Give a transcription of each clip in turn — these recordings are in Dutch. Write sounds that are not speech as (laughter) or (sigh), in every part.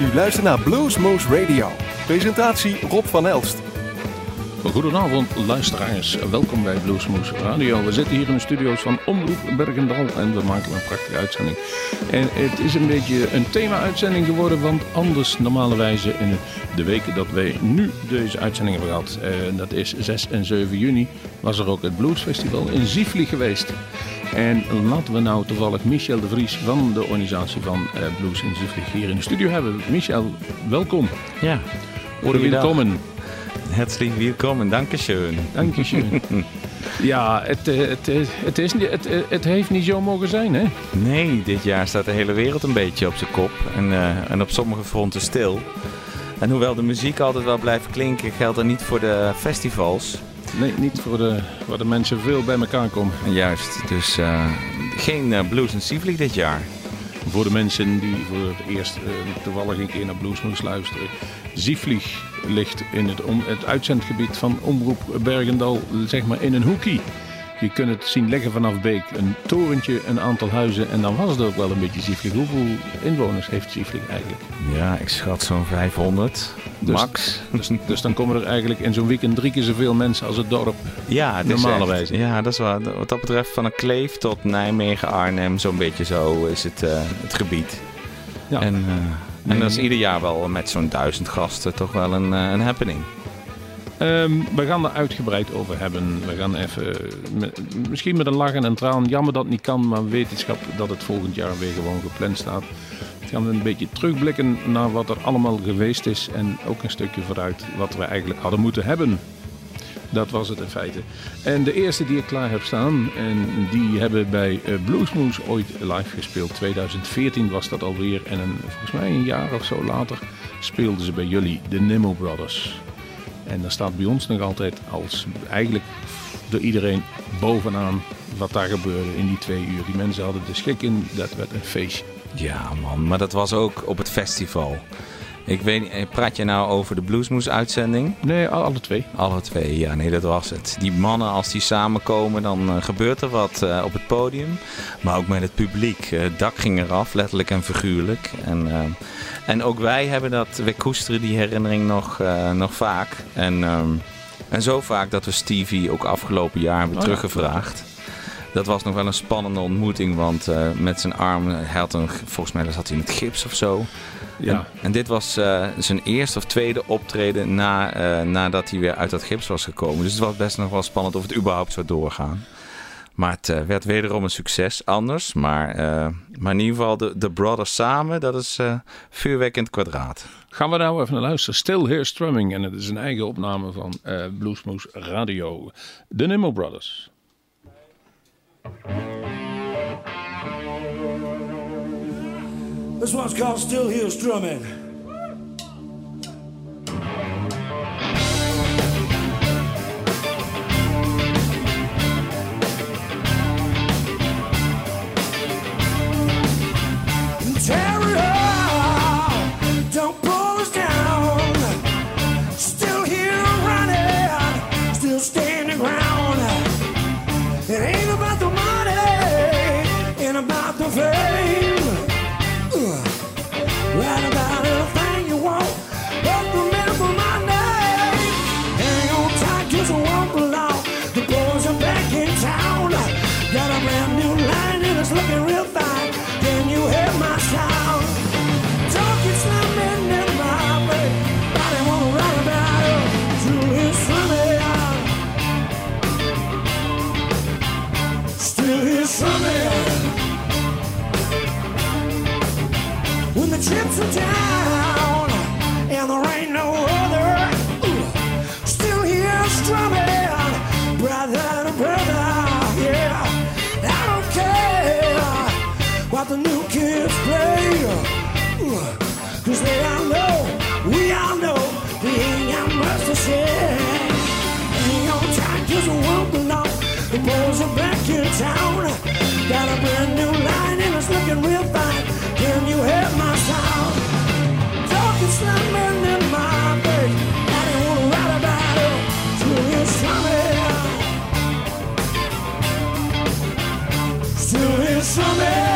U luistert naar Bluesmoose Radio. Presentatie Rob van Elst. Goedenavond luisteraars, welkom bij Bluesmoes Radio. We zitten hier in de studio's van Omroep Bergendal en we maken een prachtige uitzending. En het is een beetje een thema-uitzending geworden, want anders normalerwijze in de weken dat wij nu deze uitzending hebben gehad, eh, dat is 6 en 7 juni, was er ook het Bluesfestival in Ziefli geweest. En laten we nou toevallig Michel de Vries van de organisatie van eh, Blues in Ziefli hier in de studio hebben. Michel, welkom. Ja, Oder willkommen. herzlich willkommen, dankeschön. Dankjewel. (laughs) ja, het, eh, het, eh, het, is, niet- het, het heeft niet zo mogen zijn, hè? Nee, dit jaar staat de hele wereld een beetje op zijn kop en, en op sommige fronten stil. En hoewel de muziek altijd wel blijft klinken, geldt dat niet voor de festivals. Nee, niet voor de, waar de mensen veel bij elkaar komen. En juist, dus eh, geen eh, Blues en Sivlik dit jaar. Voor de mensen die voor het eerst eh, toevallig een keer naar Bluesmoes luisteren. Zieflieg ligt in het, om, het uitzendgebied van Omroep Bergendal, zeg maar in een hoekie. Je kunt het zien liggen vanaf Beek. Een torentje, een aantal huizen en dan was het ook wel een beetje Zieflieg. Hoeveel inwoners heeft Zieflieg eigenlijk? Ja, ik schat zo'n 500, Dus- max. Dus, dus dan komen er eigenlijk in zo'n weekend drie keer zoveel mensen als het dorp. Ja, het is Normale echt- wijze. Ja, dat is wel. Wat dat betreft van een Kleef tot Nijmegen, Arnhem, zo'n beetje zo is het, eh, het gebied. Ja. En, eh, en dat is ieder jaar wel met zo'n duizend gasten toch wel een, eh, een happening. Ehm, we gaan er uitgebreid over hebben. We gaan even, met- misschien met een lach en traan. Jammer dat het niet kan, maar wetenschap dat het volgend jaar weer gewoon gepland staat. We gaan een beetje terugblikken naar wat er allemaal geweest is. En ook een stukje vooruit wat we eigenlijk hadden moeten hebben. Dat was het in feite. En de eerste die ik klaar heb staan, en die hebben bij eh, Bluesmoose ooit live gespeeld. 2014 was dat alweer. En volgens mij een jaar of zo later speelden ze bij jullie, de Nimmo Brothers. En dan staat bij ons nog altijd als eigenlijk door iedereen bovenaan wat daar gebeurde in die twee uur. Die mensen hadden de schik in, dat werd een feestje. Ja man, maar dat was ook op het festival. Ik weet niet, eh, praat je nou over de Bluesmoes uitzending? Nee, al- alle twee. Alle twee, ja nee dat was het. Die mannen als die samenkomen dan eh, gebeurt er wat eh, op het podium. Maar ook met het publiek. Het dak ging eraf, letterlijk en figuurlijk. En, en ook wij hebben dat, we koesteren die herinnering nog, eh, nog vaak. En, ehm, en zo vaak dat we Stevie ook afgelopen jaar hebben Oh teruggevraagd. Dat was nog wel een spannende ontmoeting, want eh, met zijn arm, hij had een, volgens mij zat hij met gips of zo. Ja. En, en dit was eh, zijn eerste of tweede optreden na, eh, nadat hij weer uit dat gips was gekomen. Dus het was best nog wel spannend of het überhaupt zou doorgaan. Maar het eh, werd wederom een succes, anders. Maar, eh, maar in ieder geval de, de Brothers samen, dat is eh vuurwerk in het kwadraat. Gaan we nou even naar luisteren. Still Here Strumming. En het is een eigen opname van eh Bluesmoose Radio. De Nimmo Brothers. This one's called Still Here Strumming. When the Still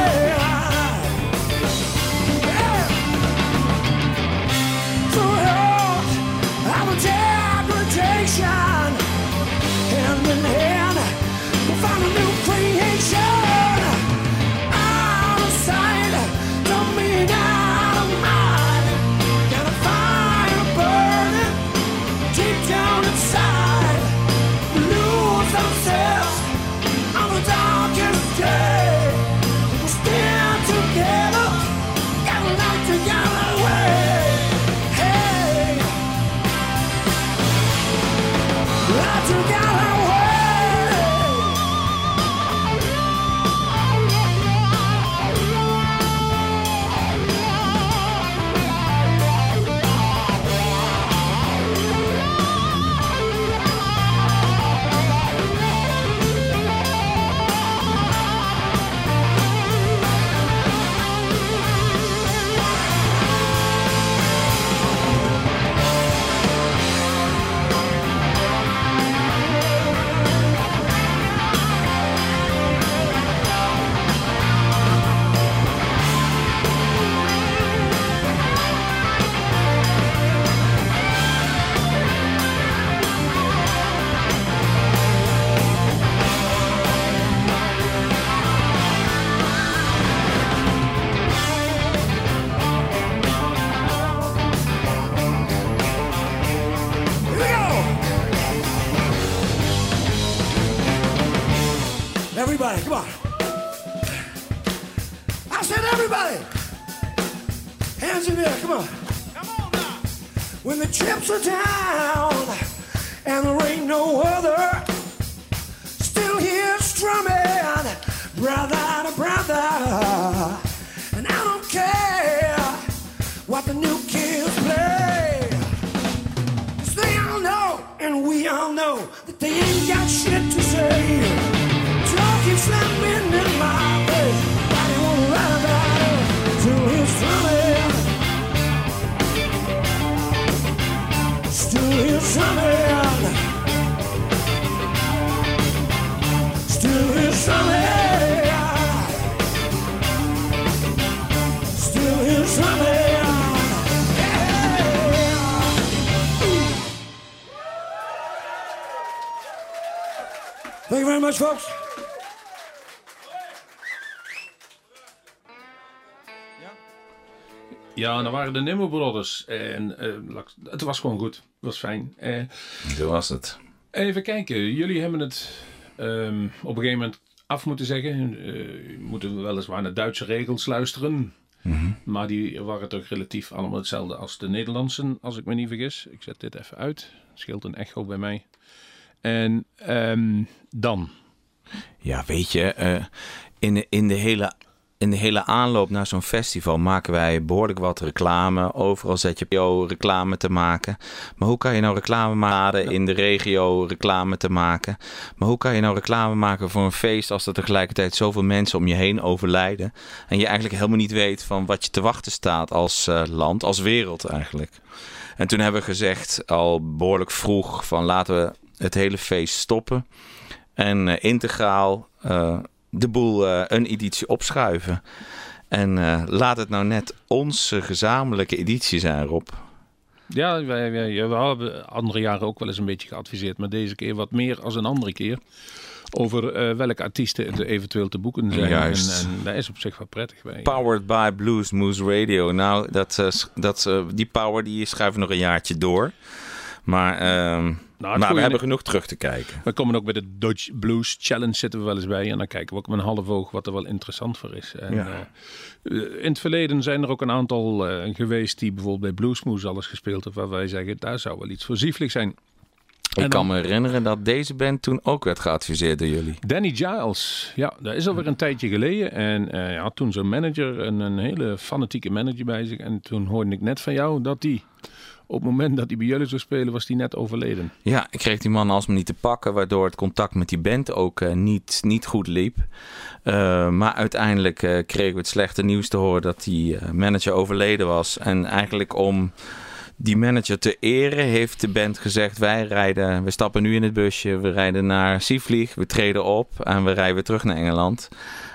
waren de Nimmo Brothers. En eh, het was gewoon goed. Het was fijn. Eh, Zo was het. even kijken. Jullie hebben het ehm, op een gegeven moment af moeten zeggen. Eh moeten weliswaar naar Duitse regels luisteren. Maar die waren toch relatief allemaal hetzelfde als de Nederlandse, als ik me niet vergis. Ik zet dit even uit. Scheelt een echo bij mij. En ehm, dan. Ja, weet je, eh, in, in, de hele, in de hele aanloop naar zo'n festival maken wij behoorlijk wat reclame. Overal zet je op reclame te maken. Maar hoe kan je nou reclame maken in de regio reclame te maken? Maar hoe kan je nou reclame maken voor een feest als er tegelijkertijd zoveel mensen om je heen overlijden? En je eigenlijk helemaal niet weet van wat je te wachten staat als eh, land, als wereld eigenlijk. En toen hebben we gezegd, al behoorlijk vroeg, van laten we het hele feest stoppen. En eh, integraal eh, de boel eh, een editie opschuiven. En eh, laat het nou net onze gezamenlijke editie zijn, Rob. Ja, wij, wij, we hebben andere jaren ook wel eens een beetje geadviseerd. Maar deze keer wat meer als een andere keer. Over eh, welke artiesten er eventueel te boeken zijn. Juist. En, en dat is op zich wel prettig. Wij, Powered by Blues Moose Radio. Nou, dat, dat, die power die schuiven nog een jaartje door. Maar, ehm, maar we hebben genoeg terug te kijken. We komen ook bij de Dodge Blues Challenge zitten we wel eens bij. En dan kijken we ook met een half oog wat er wel interessant voor is. En, Ja. eh, in het verleden zijn er ook een aantal eh, geweest die bijvoorbeeld bij Bluesmoose alles gespeeld hebben. Waar wij zeggen, daar zou wel iets voor zieflijk zijn. Ik kan me herinneren dat deze band toen ook werd geadviseerd door jullie. Danny Giles, ja, dat is alweer een tijdje geleden. En eh, hij had toen zo'n manager, een, een hele fanatieke manager bij zich. En toen hoorde ik net van jou dat hij, op het moment dat hij bij jullie zou spelen, was hij net overleden. Ja, ik kreeg die man alsmaar niet te pakken, waardoor het contact met die band ook eh, niet, niet goed liep. Eh, maar uiteindelijk eh, kregen we het slechte nieuws te horen dat die manager overleden was. En eigenlijk om die manager te eren heeft de band gezegd: wij rijden, we stappen nu in het busje, we rijden naar Sievlieg, we treden op en we rijden weer terug naar Engeland.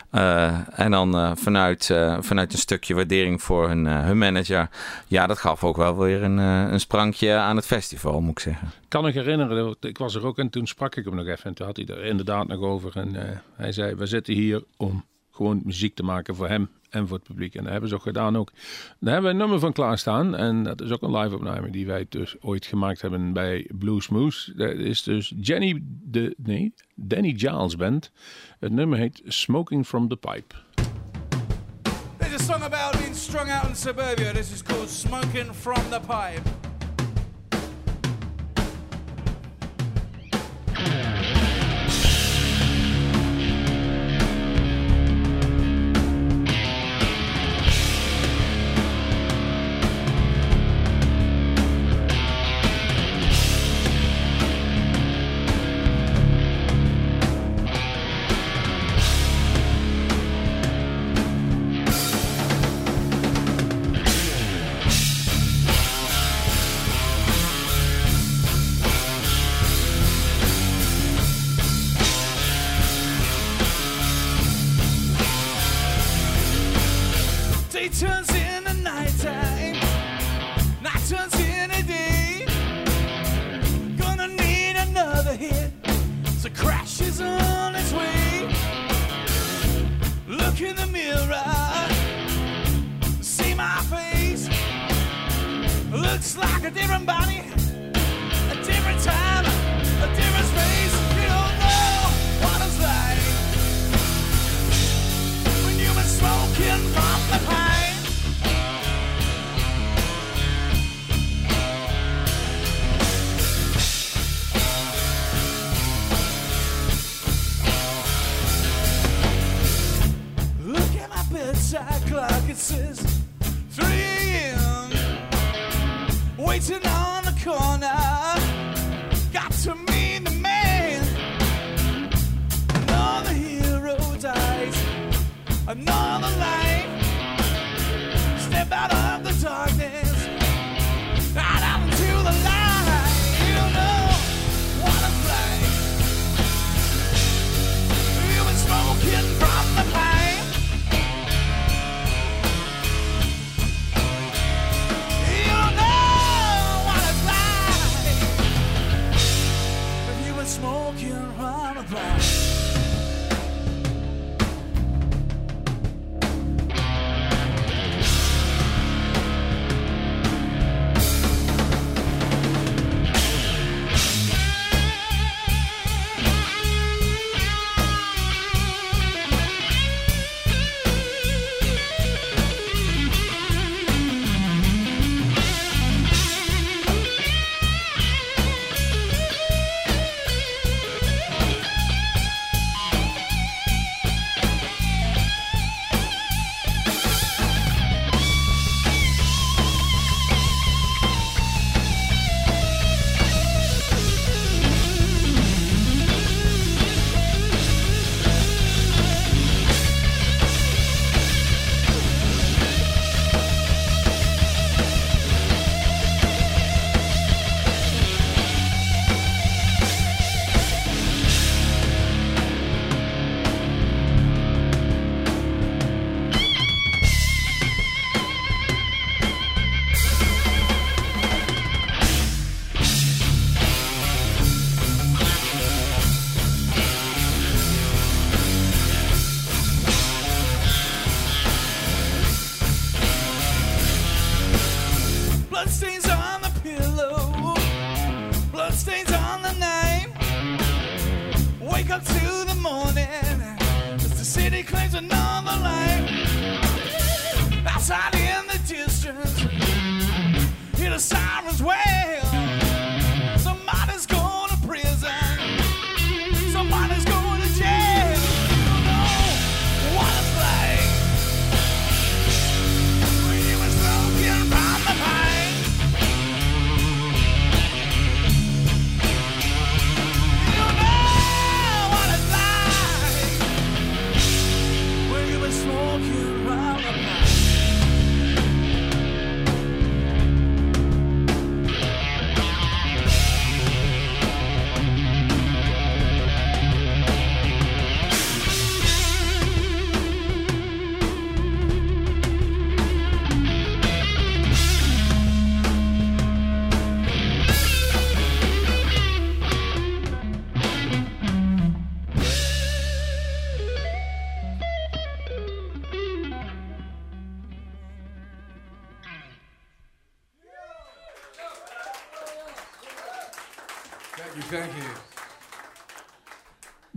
Eh, en dan eh, vanuit, eh, vanuit een stukje waardering voor hun, hun manager. Ja, dat gaf ook wel weer een, een sprankje aan het festival, moet ik zeggen. Kan me herinneren, ik was er ook en toen sprak ik hem nog even. En toen had hij er inderdaad nog over. En hij zei, we zitten hier om gewoon muziek te maken voor hem en voor het publiek. En dat hebben ze ook gedaan ook. Daar hebben we een nummer van klaarstaan. En dat is ook een live opname die wij dus ooit gemaakt hebben bij Blues Moose. Dat is dus Jenny, de, nee, Danny Giles Band. Het nummer heet Smoking from the Pipe. There's a song about being strung out in suburbia. This is called Smoking from the Pipe. Clock it says 3 a.m. Waiting on the corner. Got to meet the man. Another hero dies. Another life.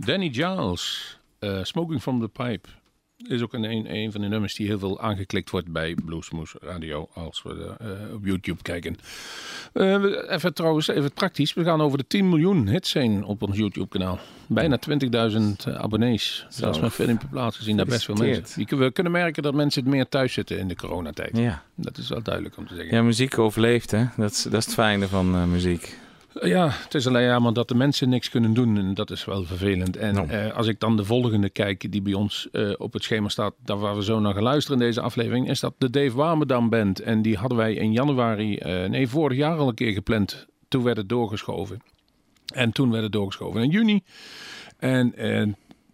Danny Giles, eh, Smoking from the Pipe. Is ook een, een, van de nummers die heel veel aangeklikt wordt bij Bluesmoes Radio. Als we eh, op YouTube kijken. Eh, even trouwens, even praktisch. We gaan over de 10 miljoen hits heen op ons YouTube kanaal. Bijna 20.000 abonnees. Zelfs met film per plaats gezien. Daar best veel mensen. Die- We kunnen merken dat mensen het meer thuis zitten in de coronatijd. Ja. Dat is wel duidelijk om te zeggen. ja, muziek overleeft, hè? Dat is, dat is het fijne van muziek. Ja, het is alleen jammer dat de mensen niks kunnen doen en dat is wel vervelend. En Nou. eh, als ik dan de volgende kijk die bij ons eh, op het schema staat, daar waar we zo naar gaan luisteren in deze aflevering, is dat de Dave Warmerdam Band. En die hadden wij in januari, eh, nee vorig jaar al een keer gepland. Toen werd het doorgeschoven. En toen werd het doorgeschoven in juni. En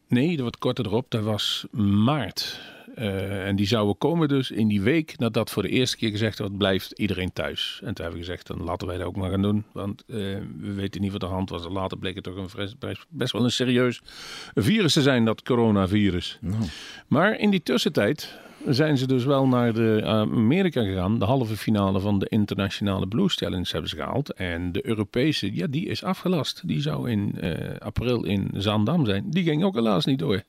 nee, dat wordt korter erop, dat was maart. Eh, en die zouden komen dus in die week nadat voor de eerste keer gezegd werd, blijft iedereen thuis. En toen hebben we gezegd, dan laten wij dat ook maar gaan doen. Want eh, we weten niet wat de hand was. En later bleek het toch een best- wel een serieus virus te zijn, dat coronavirus. Maar in die tussentijd zijn ze dus wel naar de eh, Amerika gegaan. De halve finale van de internationale Blues Challenge hebben ze gehaald. En de Europese, ja, die is afgelast. Die zou in april in Zaandam zijn. Die ging ook helaas niet door.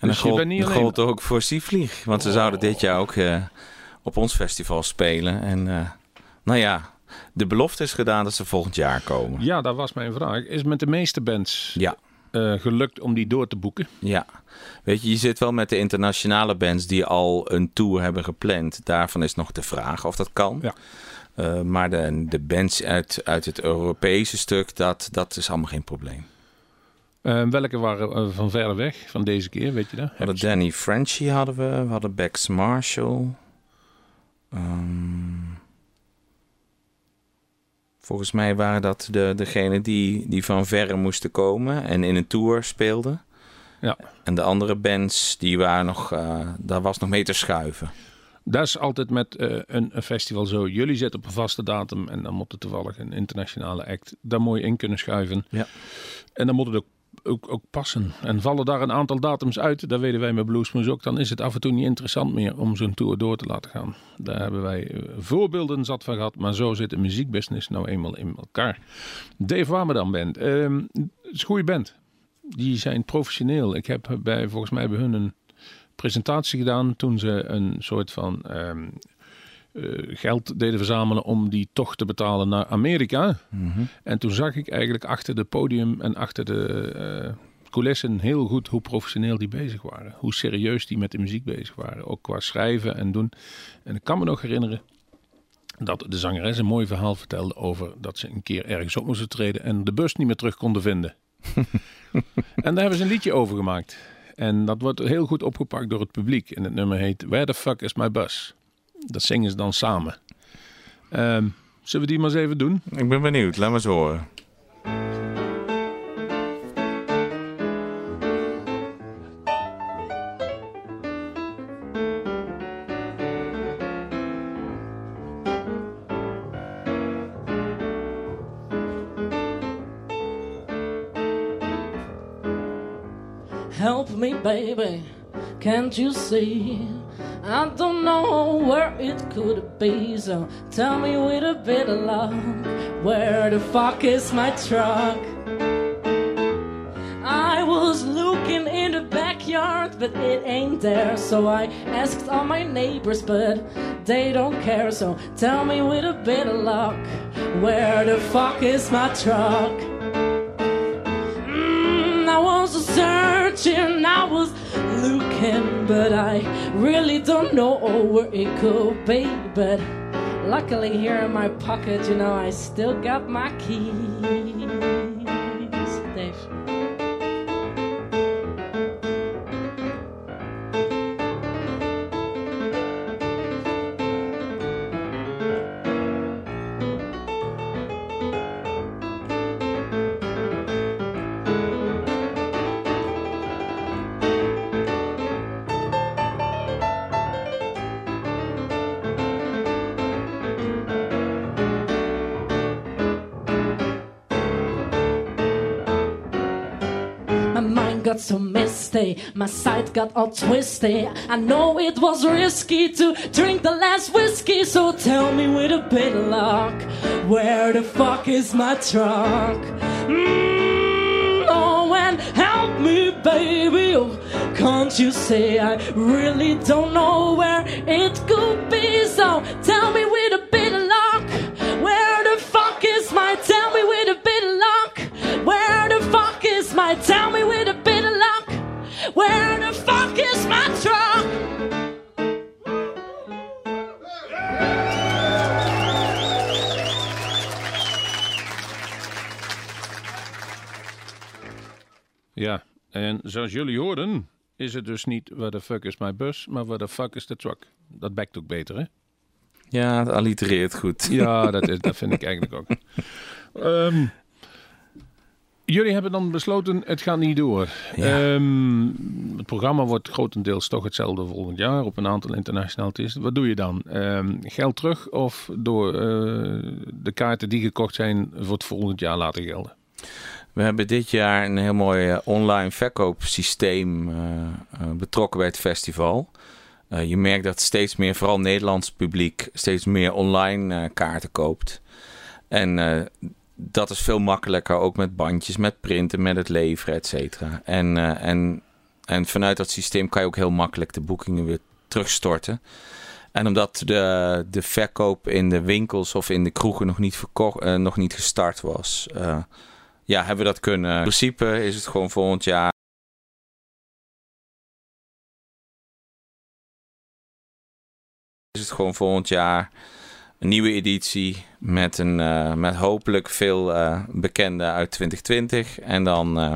En Dus dat gold, ook voor Sievlieg. Want ze zouden dit jaar ook eh, op ons festival spelen. En eh, nou ja, de belofte is gedaan dat ze volgend jaar komen. Ja, dat was mijn vraag. Is met de meeste bands Ja. eh, gelukt om die door te boeken. Ja, weet je, je zit wel met de internationale bands die al een tour hebben gepland. Daarvan is nog de vraag of dat kan. Ja. Maar de, de bands uit, uit het Europese stuk, dat, dat is allemaal geen probleem. Eh, welke waren eh, van verder weg van deze keer, weet je dat? We hadden Danny Frenchy hadden we, we hadden Bex Marshall. Ehm, volgens mij waren dat de, degenen die, die van verre moesten komen en in een tour speelden. Ja. En de andere bands, die waren nog, eh, daar was nog mee te schuiven. Dat is altijd met eh, een, een festival zo. Jullie zetten op een vaste datum en dan moet er toevallig een internationale act daar mooi in kunnen schuiven. Ja. En dan moet het ook, ook, passen. En vallen daar een aantal datums uit, dat weten wij met Bluesmoes ook, dan is het af en toe niet interessant meer om zo'n tour door te laten gaan. Daar hebben wij eh, voorbeelden zat van gehad, maar zo zit de muziekbusiness nou eenmaal in elkaar. Dave Warmerdam Band, ehm, het is een goede band. Die zijn professioneel. Ik heb bij, volgens mij bij hun een presentatie gedaan toen ze een soort van ehm, eh, geld deden verzamelen om die toch te betalen naar Amerika. En toen zag ik eigenlijk achter de podium en achter de eh, coulissen heel goed hoe professioneel die bezig waren. Hoe serieus die met de muziek bezig waren. Ook qua schrijven en doen. En ik kan me nog herinneren dat de zangeres een mooi verhaal vertelde over dat ze een keer ergens op moesten treden en de bus niet meer terug konden vinden. (laughs) en daar hebben ze een liedje over gemaakt. En dat wordt heel goed opgepakt door het publiek. En het nummer heet Where the fuck is my bus? Dat zingen ze dan samen. Ehm, zullen we die maar eens even doen? Ik ben benieuwd, laat maar eens horen. Help me, baby, can't you see? I don't know where it could be, so tell me with a bit of luck, where the fuck is my truck? I was looking in the backyard, but it ain't there, so I asked all my neighbors, but they don't care, so tell me with a bit of luck, where the fuck is my truck? Mm, I was searching, I was but I really don't know where it could be. But luckily, here in my pocket, you know, I still got my keys. My sight got all twisty. I know it was risky to drink the last whiskey, so tell me with a bit of luck, where the fuck is my truck? Mm, oh, and help me, baby. Oh, can't you say I really don't know where it could be? So tell me with a en zoals jullie hoorden, is het dus niet waar the fuck is my bus, maar waar the fuck is the truck. Dat bekt ook beter, hè? Ja, het allitereert goed. Ja, (laughs) dat, is, dat vind ik eigenlijk ook. Ehm, jullie hebben dan besloten, het gaat niet door. Ja. Ehm, het programma wordt grotendeels toch hetzelfde volgend jaar op een aantal internationale artiesten. Wat doe je dan? Ehm, geld terug of door eh, de kaarten die gekocht zijn voor het volgend jaar laten gelden? We hebben dit jaar een heel mooi eh, online verkoopsysteem eh, eh, betrokken bij het festival. Je merkt dat steeds meer, vooral Nederlands publiek, steeds meer online kaarten koopt. En dat is veel makkelijker, ook met bandjes, met printen, met het leveren, et cetera. En, en, en vanuit dat systeem kan je ook heel makkelijk de boekingen weer terugstorten. En omdat de, de verkoop in de winkels of in de kroegen nog niet, verko- eh, nog niet gestart was, ja, hebben we dat kunnen. In principe is het gewoon volgend jaar. Is het gewoon volgend jaar een nieuwe editie met, een, eh, met hopelijk veel uh, bekenden uit 2020. En dan uh,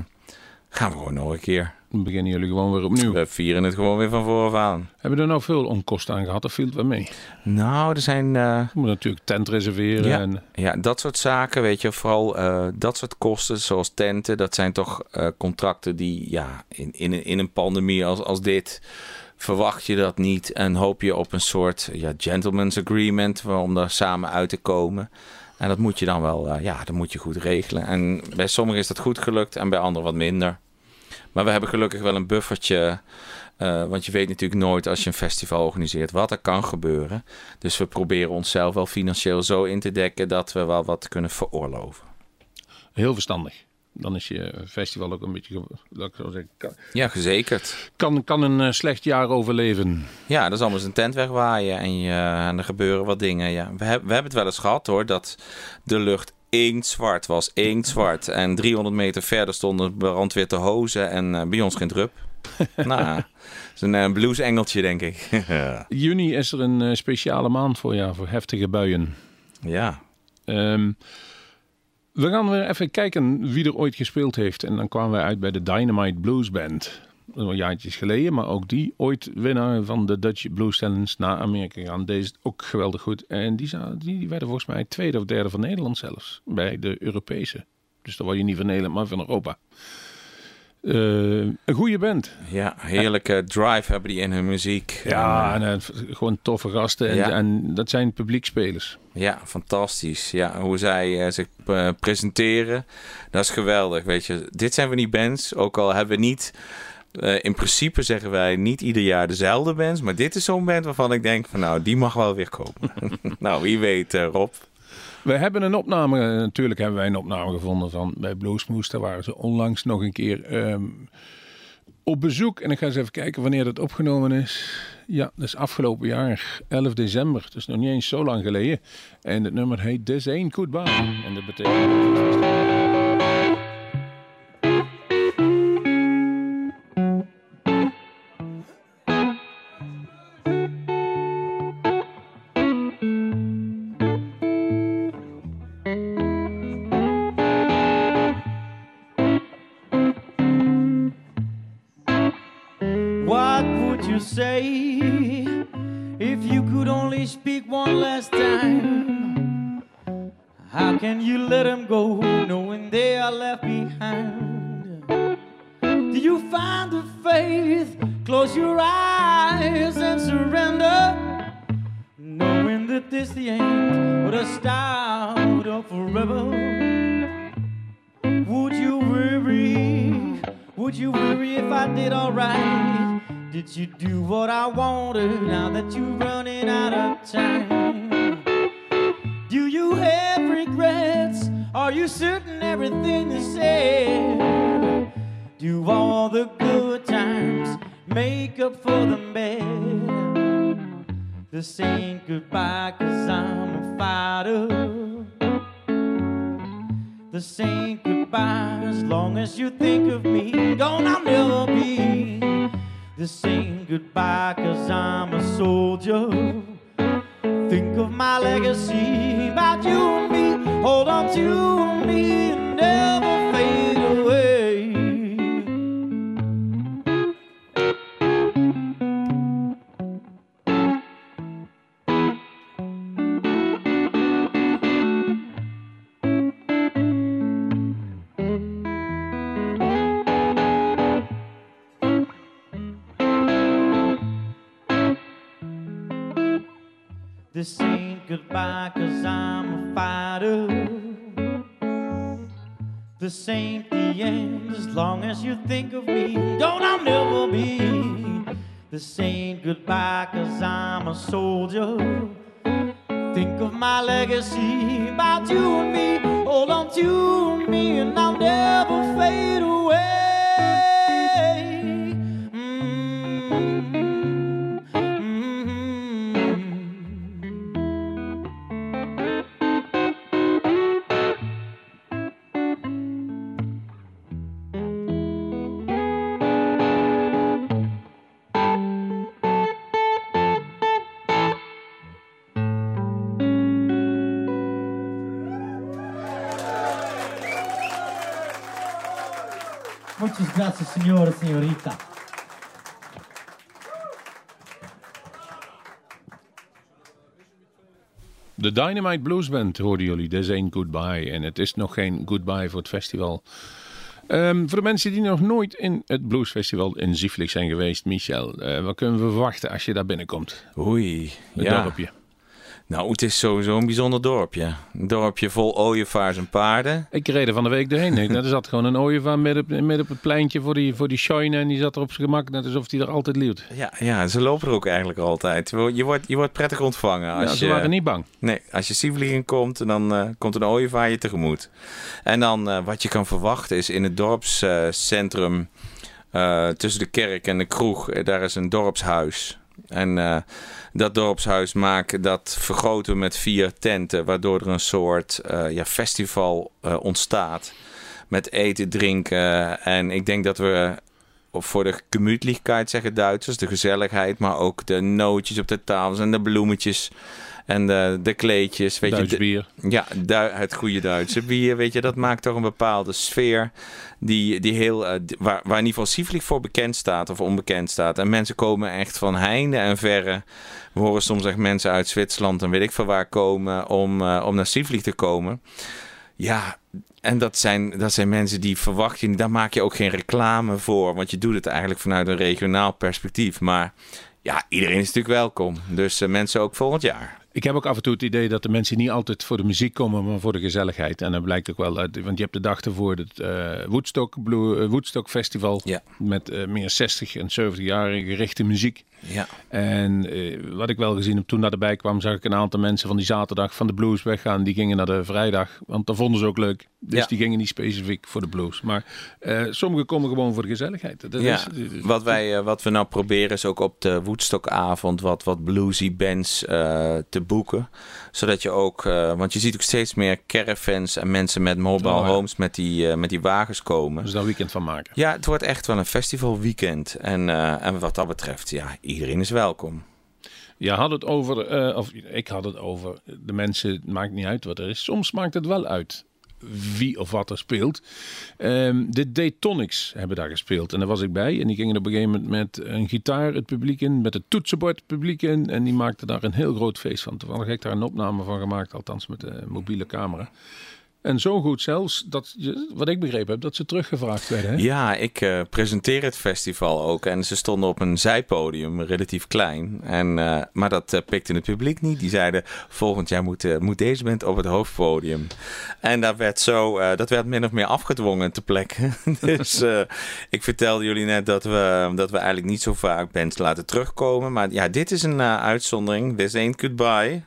gaan we gewoon nog een keer. Beginnen jullie gewoon weer opnieuw. We vieren het gewoon weer van vooraf aan. Hebben we er nou veel onkosten aan gehad of viel het wel mee? Nou, er zijn... Je moet natuurlijk tent reserveren. Ja, en... ja, dat soort zaken, weet je. Vooral dat soort kosten, zoals tenten. Dat zijn toch contracten die ja, in, in, in een pandemie als, als dit verwacht je dat niet en hoop je op een soort ja, gentleman's agreement om daar samen uit te komen. En dat moet je dan wel, uh, ja, dat moet je goed regelen. En bij sommigen is dat goed gelukt en bij anderen wat minder. Maar we hebben gelukkig wel een buffertje. Uh, want je weet natuurlijk nooit als je een festival organiseert wat er kan gebeuren. Dus we proberen onszelf wel financieel zo in te dekken dat we wel wat kunnen veroorloven. Heel verstandig dan is je festival ook een beetje, ik zo zeggen, kan, ja, gezekerd. Kan, kan een uh, slecht jaar overleven. Ja, dat is allemaal een tent wegwaaien en, je, en er gebeuren wat dingen. Ja. We, hebben we hebben het wel eens gehad hoor, dat de lucht één zwart was, één zwart. En 300 meter verder stond brandweer te hozen en uh, bij ons geen drup. (laughs) nou, is een uh, bluesengeltje denk ik. (laughs) Juni is er een speciale maand voor jou, voor heftige buien. Ja. Um, we gaan weer even kijken wie er ooit gespeeld heeft. En dan kwamen we uit bij de Dynamite Blues Band. Jaartjes geleden, maar ook die ooit winnaar van de Dutch Blues Challenge naar Amerika gegaan. Deze ook geweldig goed. En die, die werden volgens mij tweede of derde van Nederland zelfs. Bij de Europese. Dus dan word je niet van Nederland, maar van Europa. Uh, een goede band. Ja, heerlijke drive hebben die in hun muziek. Ja, en, en uh, gewoon toffe gasten. En, ja. en, dat zijn publiekspelers. Ja, fantastisch. Ja, hoe zij zich presenteren, dat is geweldig. Weet je, dit zijn we niet bands, ook al hebben we niet... in principe zeggen wij niet ieder jaar dezelfde bands, maar dit is zo'n band waarvan ik denk van nou, die mag wel weer komen. (laughs) nou, wie weet Rob. We hebben een opname, natuurlijk hebben wij een opname gevonden van bij Bluesmoes. Daar waren ze onlangs nog een keer um, op bezoek. En ik ga eens even kijken wanneer dat opgenomen is. Ja, dat is afgelopen jaar, 11 december. Dus nog niet eens zo lang geleden. En het nummer heet This Ain't Goodbye. En dat betekent... soldier. Think of my legacy about you Muchas gracias, señor, señorita. De Dynamite Blues Band hoorden jullie. This ain't goodbye. En het is nog geen goodbye voor het festival. Ehm, voor de mensen die nog nooit in het Bluesfestival in Zieflik zijn geweest, Michel, eh, wat kunnen we verwachten als je daar binnenkomt? Oei, Het ja. dorpje. Nou, het is sowieso een bijzonder dorpje. Een dorpje vol ooievaars en paarden. Ik reed er van de week doorheen. Nee, Er zat gewoon een ooievaar midden op, midden op het pleintje voor die, voor die shine en die zat er op zijn gemak, net alsof hij er altijd liet. Ja, ja, ze lopen er ook eigenlijk altijd. Je wordt, je wordt prettig ontvangen. Ja, Als ze je, waren niet bang. Nee, als je Sievelingen komt, dan eh, komt een ooievaar je tegemoet. En dan eh, wat je kan verwachten is in het dorpscentrum eh, tussen de kerk en de kroeg, daar is een dorpshuis. En eh, dat dorpshuis maken, dat vergroten we met vier tenten, waardoor er een soort eh, ja, festival eh, ontstaat. Met eten, drinken. En ik denk dat we voor de gemütlichkeit zeggen Duitsers, de gezelligheid, maar ook de nootjes op de tafels en de bloemetjes en de, de kleedjes. Weet Duits je, de- bier. ja, du- het goede Duitse bier, weet je, dat maakt toch een bepaalde sfeer die, die heel, eh, waar, waar in ieder geval Sieflik voor bekend staat of onbekend staat. En mensen komen echt van heinde en verre. We horen soms echt mensen uit Zwitserland en weet ik veel waar komen om, eh, om naar Sieflik te komen. Ja, en dat zijn, dat zijn mensen die verwacht je, daar maak je ook geen reclame voor, want je doet het eigenlijk vanuit een regionaal perspectief. Maar ja, iedereen is natuurlijk welkom. Dus eh, mensen ook volgend jaar. Ik heb ook af en toe het idee dat de mensen niet altijd voor de muziek komen, maar voor de gezelligheid. En dat blijkt ook wel uit, want je hebt de dag ervoor het eh, Woodstock, Blue, eh, Woodstock Festival. Ja. Met eh, meer 60 en 70 jaar gerichte muziek. Ja. En wat ik wel gezien heb toen dat erbij kwam, zag ik een aantal mensen van die zaterdag van de blues weggaan. Die gingen naar de vrijdag, want dat vonden ze ook leuk. Dus Ja. die gingen niet specifiek voor de blues. Maar eh, sommigen komen gewoon voor de gezelligheid. Dat Ja, is, wat, wij, eh, wat we nou proberen is ook op de Woodstockavond wat, wat bluesy bands eh, te boeken. Zodat je ook, want je ziet ook steeds meer caravans en mensen met mobile Oh, ja. homes met die, met die wagens komen. dus daar weekend van maken. Ja, het wordt echt wel een festivalweekend. En, en wat dat betreft, ja, iedereen is welkom. Je had het over, of ik had het over, de mensen, het maakt niet uit wat er is. Soms maakt het wel uit wie of wat er speelt. Ehm, de Daytonics hebben daar gespeeld en daar was ik bij. En die gingen op een gegeven moment met een gitaar het publiek in, met het toetsenbord het publiek in. En die maakten daar een heel groot feest van. Toevallig heb ik daar een opname van gemaakt, althans met de mobiele camera. En zo goed zelfs, dat je, wat ik begrepen heb, dat ze teruggevraagd werden. Hè? Ja, ik eh, presenteer het festival ook. En ze stonden op een zijpodium, relatief klein. En, eh, maar dat eh, pikte het publiek niet. Die zeiden, volgend jaar moet, moet deze band op het hoofdpodium. En dat werd, zo, dat werd min of meer afgedwongen te plekken. (laughs) dus (laughs) ik vertelde jullie net dat we, dat we eigenlijk niet zo vaak bands laten terugkomen. Maar ja, dit is een uitzondering. This ain't goodbye.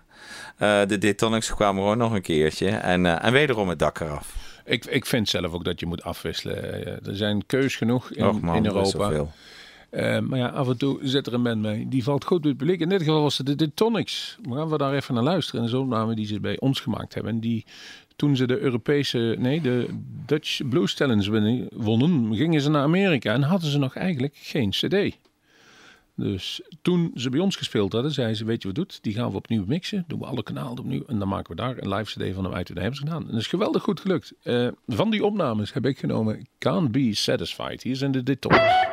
Eh, de Detonics kwamen gewoon nog een keertje. En, eh, en wederom het dak eraf. Ik, ik vind zelf ook dat je moet afwisselen. Eh, Er zijn keus genoeg in, Och man, in Europa. zoveel. Maar ja, af en toe zit er een band mee. Die valt goed door het publiek. In dit geval was het de, de Tonics. We gaan we daar even naar luisteren. En de opname die ze bij ons gemaakt hebben. En die, toen ze de Europese, nee, de Dutch Blues Challenge winnen- wonnen, gingen ze naar Amerika. En hadden ze nog eigenlijk geen cd. Dus toen ze bij ons gespeeld hadden, zeiden ze, weet je wat doet? Die gaan we opnieuw mixen. Doen we alle kanalen opnieuw. En dan maken we daar een live cd van hem uit. En dat hebben ze gedaan. En dat is geweldig goed gelukt. Eh, van die opnames heb ik genomen Can't Be Satisfied. Hier zijn de Detonics.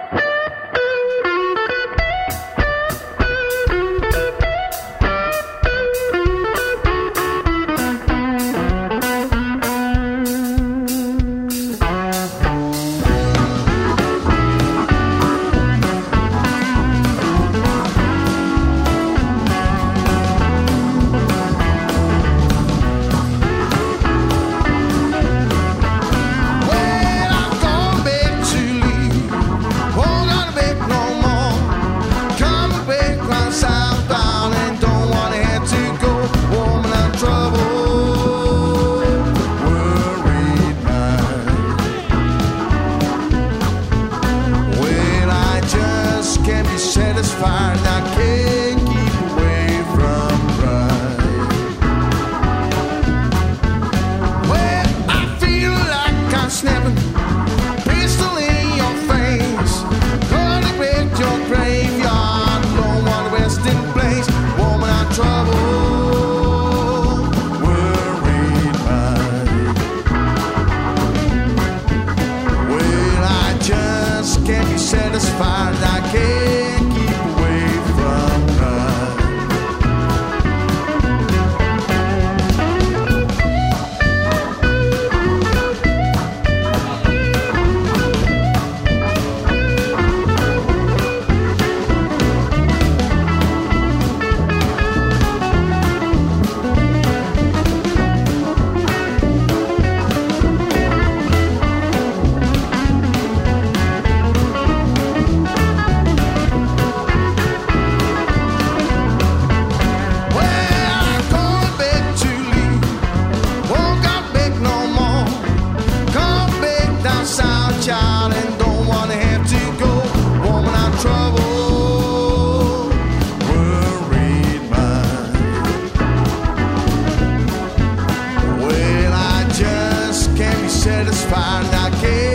satisfied. I can't.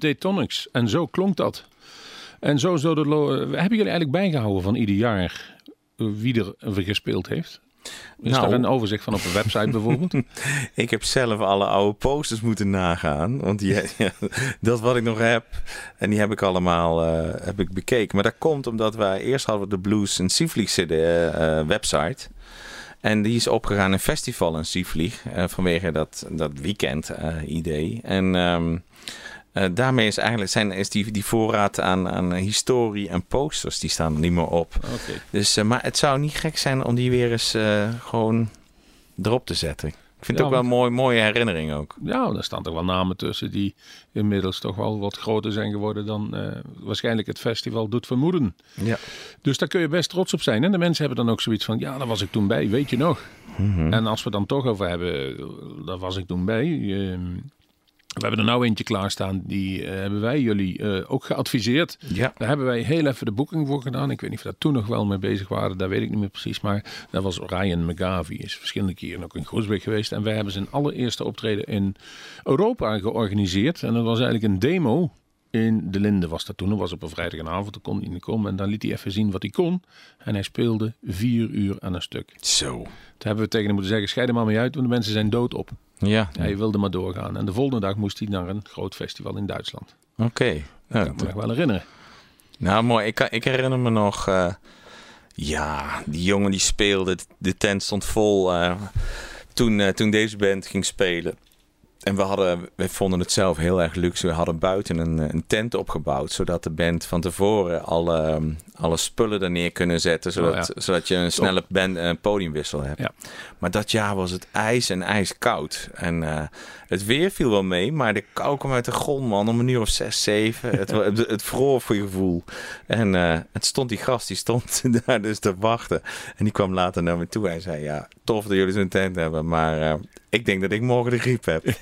De Daytonics. En zo klonk dat. En zo zo de lo- hebben jullie eigenlijk bijgehouden van ieder jaar eh, wie er gespeeld heeft? Is Nou. daar een overzicht van op een website bijvoorbeeld? (laughs) Ik heb zelf alle oude posters moeten nagaan. Want die, (laughs) ja, dat wat ik nog heb. En die heb ik allemaal eh, heb ik bekeken. Maar dat komt omdat wij eerst hadden we de Blues en Seavlieg CD, eh, eh, website. En die is opgegaan in festival in Seavlieg. eh, vanwege dat, dat weekend eh, idee. En ehm, eh, daarmee is eigenlijk zijn, is die, die voorraad aan, aan historie en posters. Die staan er niet meer op. Dus, eh, maar het zou niet gek zijn om die weer eens eh, gewoon erop te zetten. Ik vind het ook wel een mooi, mooie herinnering ook. Ja, daar staan toch wel namen tussen die inmiddels toch wel wat groter zijn geworden dan waarschijnlijk het festival doet vermoeden. Ja. Dus daar kun je best trots op zijn. En de mensen hebben dan ook zoiets van, ja, daar was ik toen bij, weet je nog. En als we dan toch over hebben, daar was ik toen bij. ehm, we hebben er nou eentje klaarstaan, die eh, hebben wij jullie eh, ook geadviseerd. Ja. Daar hebben wij heel even de boeking voor gedaan. Ik weet niet of we daar toen nog wel mee bezig waren. Dat weet ik niet meer precies. Maar dat was Ryan McGavie. Is verschillende keren ook in Groesbeek geweest. En wij hebben zijn allereerste optreden in Europa georganiseerd. En dat was eigenlijk een demo. In de Linde was dat toen. Dat was op een vrijdagavond. Toen kon hij niet komen. En dan liet hij even zien wat hij kon. En hij speelde vier uur aan een stuk. Zo. Toen hebben we tegen hem moeten zeggen, scheid er maar mee uit. Want de mensen zijn dood op. Ja, Hij wilde maar doorgaan. En de volgende dag moest hij naar een groot festival in Duitsland. oké. Nou, kan ik me nog wel herinneren. nou, mooi. Ik, ik herinner me nog... eh, ja, die jongen die speelde. De tent stond vol eh, toen, eh, toen deze band ging spelen. En we, hadden, we vonden het zelf heel erg luxe. We hadden buiten een, een tent opgebouwd. Zodat de band van tevoren alle, ehm, alle spullen er neer kunnen zetten. Zodat, Oh ja. zodat je een snelle band, eh, podiumwissel hebt. Ja. Maar dat jaar was het ijs en ijskoud. En eh, het weer viel wel mee. Maar de kou kwam uit de grond, man. Om een uur of zes, zeven. Het, het, het vroor voor je gevoel. En eh, het stond die gast, die stond (laughs) daar dus te wachten. En die kwam later naar me toe. Hij zei, ja, tof dat jullie zo'n tent hebben. Maar ik denk dat ik morgen de griep heb. (laughs)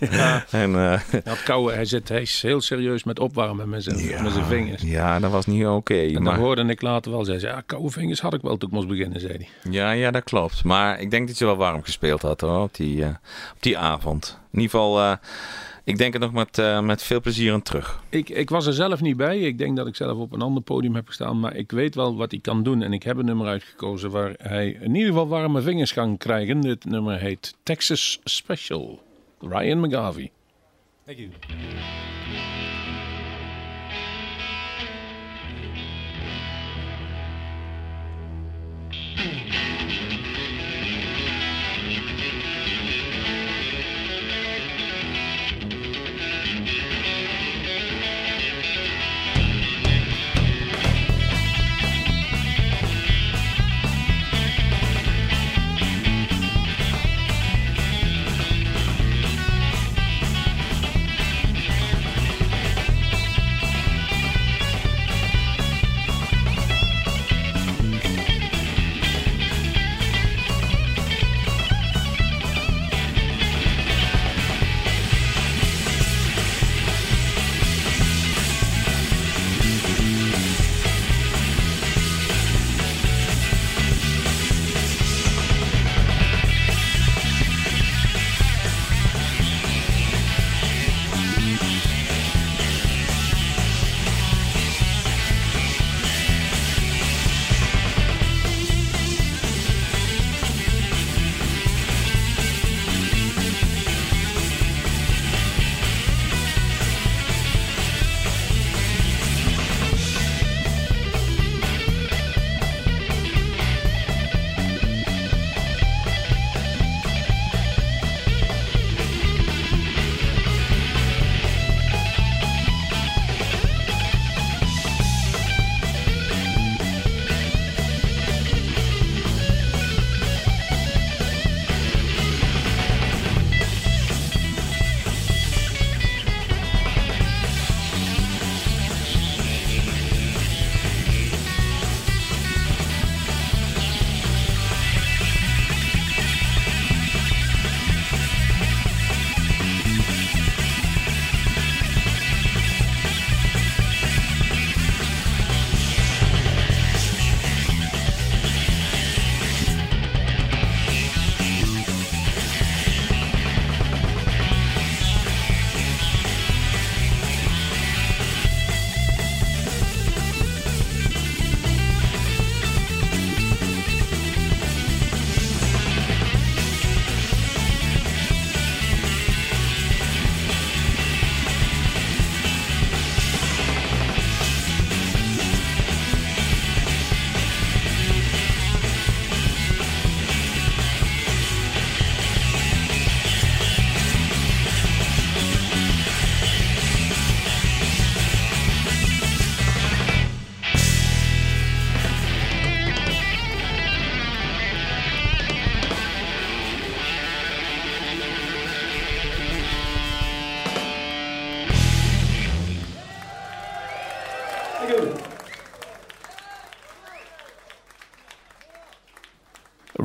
En, eh, Hij, had koude, hij, zit, hij is heel serieus met opwarmen met zijn, met zijn vingers. Ja, dat was niet oké. En dan maar hoorde ik later wel, zei ze, ja, koude vingers had ik wel toen ik moest beginnen, zei hij. ja, ja, dat klopt. Maar ik denk dat je wel warm gespeeld had hoor, op, die, eh, op die avond. In ieder geval, eh, ik denk er nog met, eh, met veel plezier aan terug. Ik, ik was er zelf niet bij. Ik denk dat ik zelf op een ander podium heb gestaan. Maar ik weet wel wat hij kan doen. En ik heb een nummer uitgekozen waar hij in ieder geval warme vingers kan krijgen. Dit nummer heet Texas Special. Ryan McGarvey. Thank you.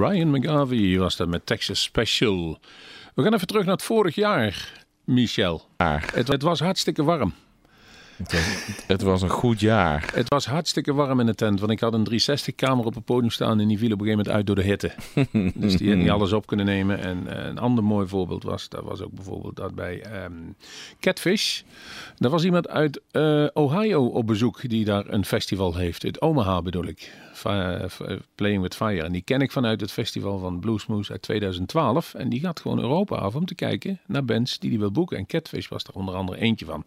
Ryan McGarvey was dat met Texas Special. We gaan even terug naar het vorig jaar, Michel. Het, het was hartstikke warm. Het was, het was een goed jaar. Het was hartstikke warm in de tent, want ik had een 360-kamer op het podium staan en die viel op een gegeven moment uit door de hitte. (laughs) dus die had niet alles op kunnen nemen. En eh, een ander mooi voorbeeld was, dat was ook bijvoorbeeld dat bij ehm, Catfish. Er was iemand uit eh, Ohio op bezoek die daar een festival heeft. Uit Omaha bedoel ik. F- eh, Playing with Fire. En die ken ik vanuit het festival van Bluesmoose uit 2012. En die gaat gewoon Europa af om te kijken naar bands die hij wil boeken. En Catfish was er onder andere eentje van.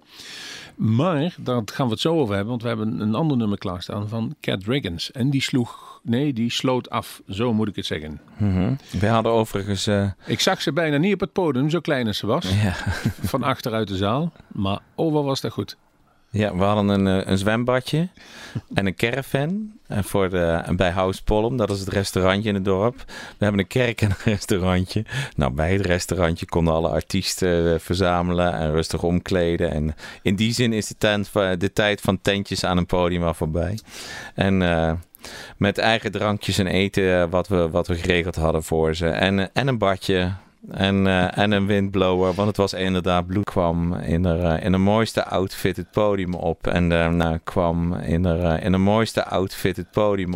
Maar daar gaan we het zo over hebben, want we hebben een ander nummer klaarstaan van Cat Dragons. En die sloeg, nee, die sloot af, zo moet ik het zeggen. Mhm. We hadden overigens... eh, Ik zag ze bijna niet op het podium, zo klein als ze was, ja. van achteruit de zaal. Maar oh, wat was dat goed. Ja, we hadden een, eh, een zwembadje en een caravan eh, voor de, bij House. Dat is het restaurantje in het dorp. We hebben een kerk en een (laughs) restaurantje. Nou, bij het restaurantje konden alle artiesten eh, verzamelen en rustig omkleden. En in die zin is de, tent, de tijd van tentjes aan een podium al voorbij. En eh, met eigen drankjes en eten wat we, wat we geregeld hadden voor ze. En, en een badje. En, eh, en een windblower, want het was inderdaad bloed kwam in de, in de mooiste outfit het podium op. En daarna kwam in de, in de mooiste outfit het podium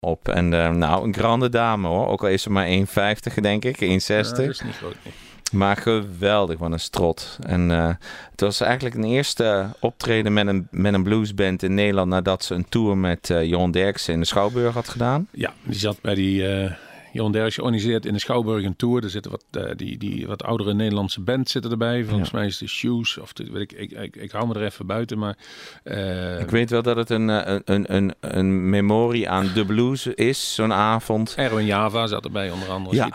op. En eh, nou, een grande dame hoor. Ook al is ze maar 1,50 denk ik, 1,60. Ja, dat is niet groot, nee. Maar geweldig, wat een strot. En eh, het was eigenlijk een eerste optreden met een, met een bluesband in Nederland... nadat ze een tour met eh Jon Derksen in de Schouwburg had gedaan. Ja, die zat bij die eh Johan Derks georganiseerd in de Schouwburg een tour. Er zitten wat, eh, die, die wat oudere Nederlandse bands zitten erbij. Volgens mij is de Shoes, of de, weet ik, ik, ik, ik hou me er even buiten, maar... eh, Ik weet wel dat het een, eh, een, een, een, een memorie aan de blues is, zo'n avond. Erwin Java zat erbij, onder andere. Ja,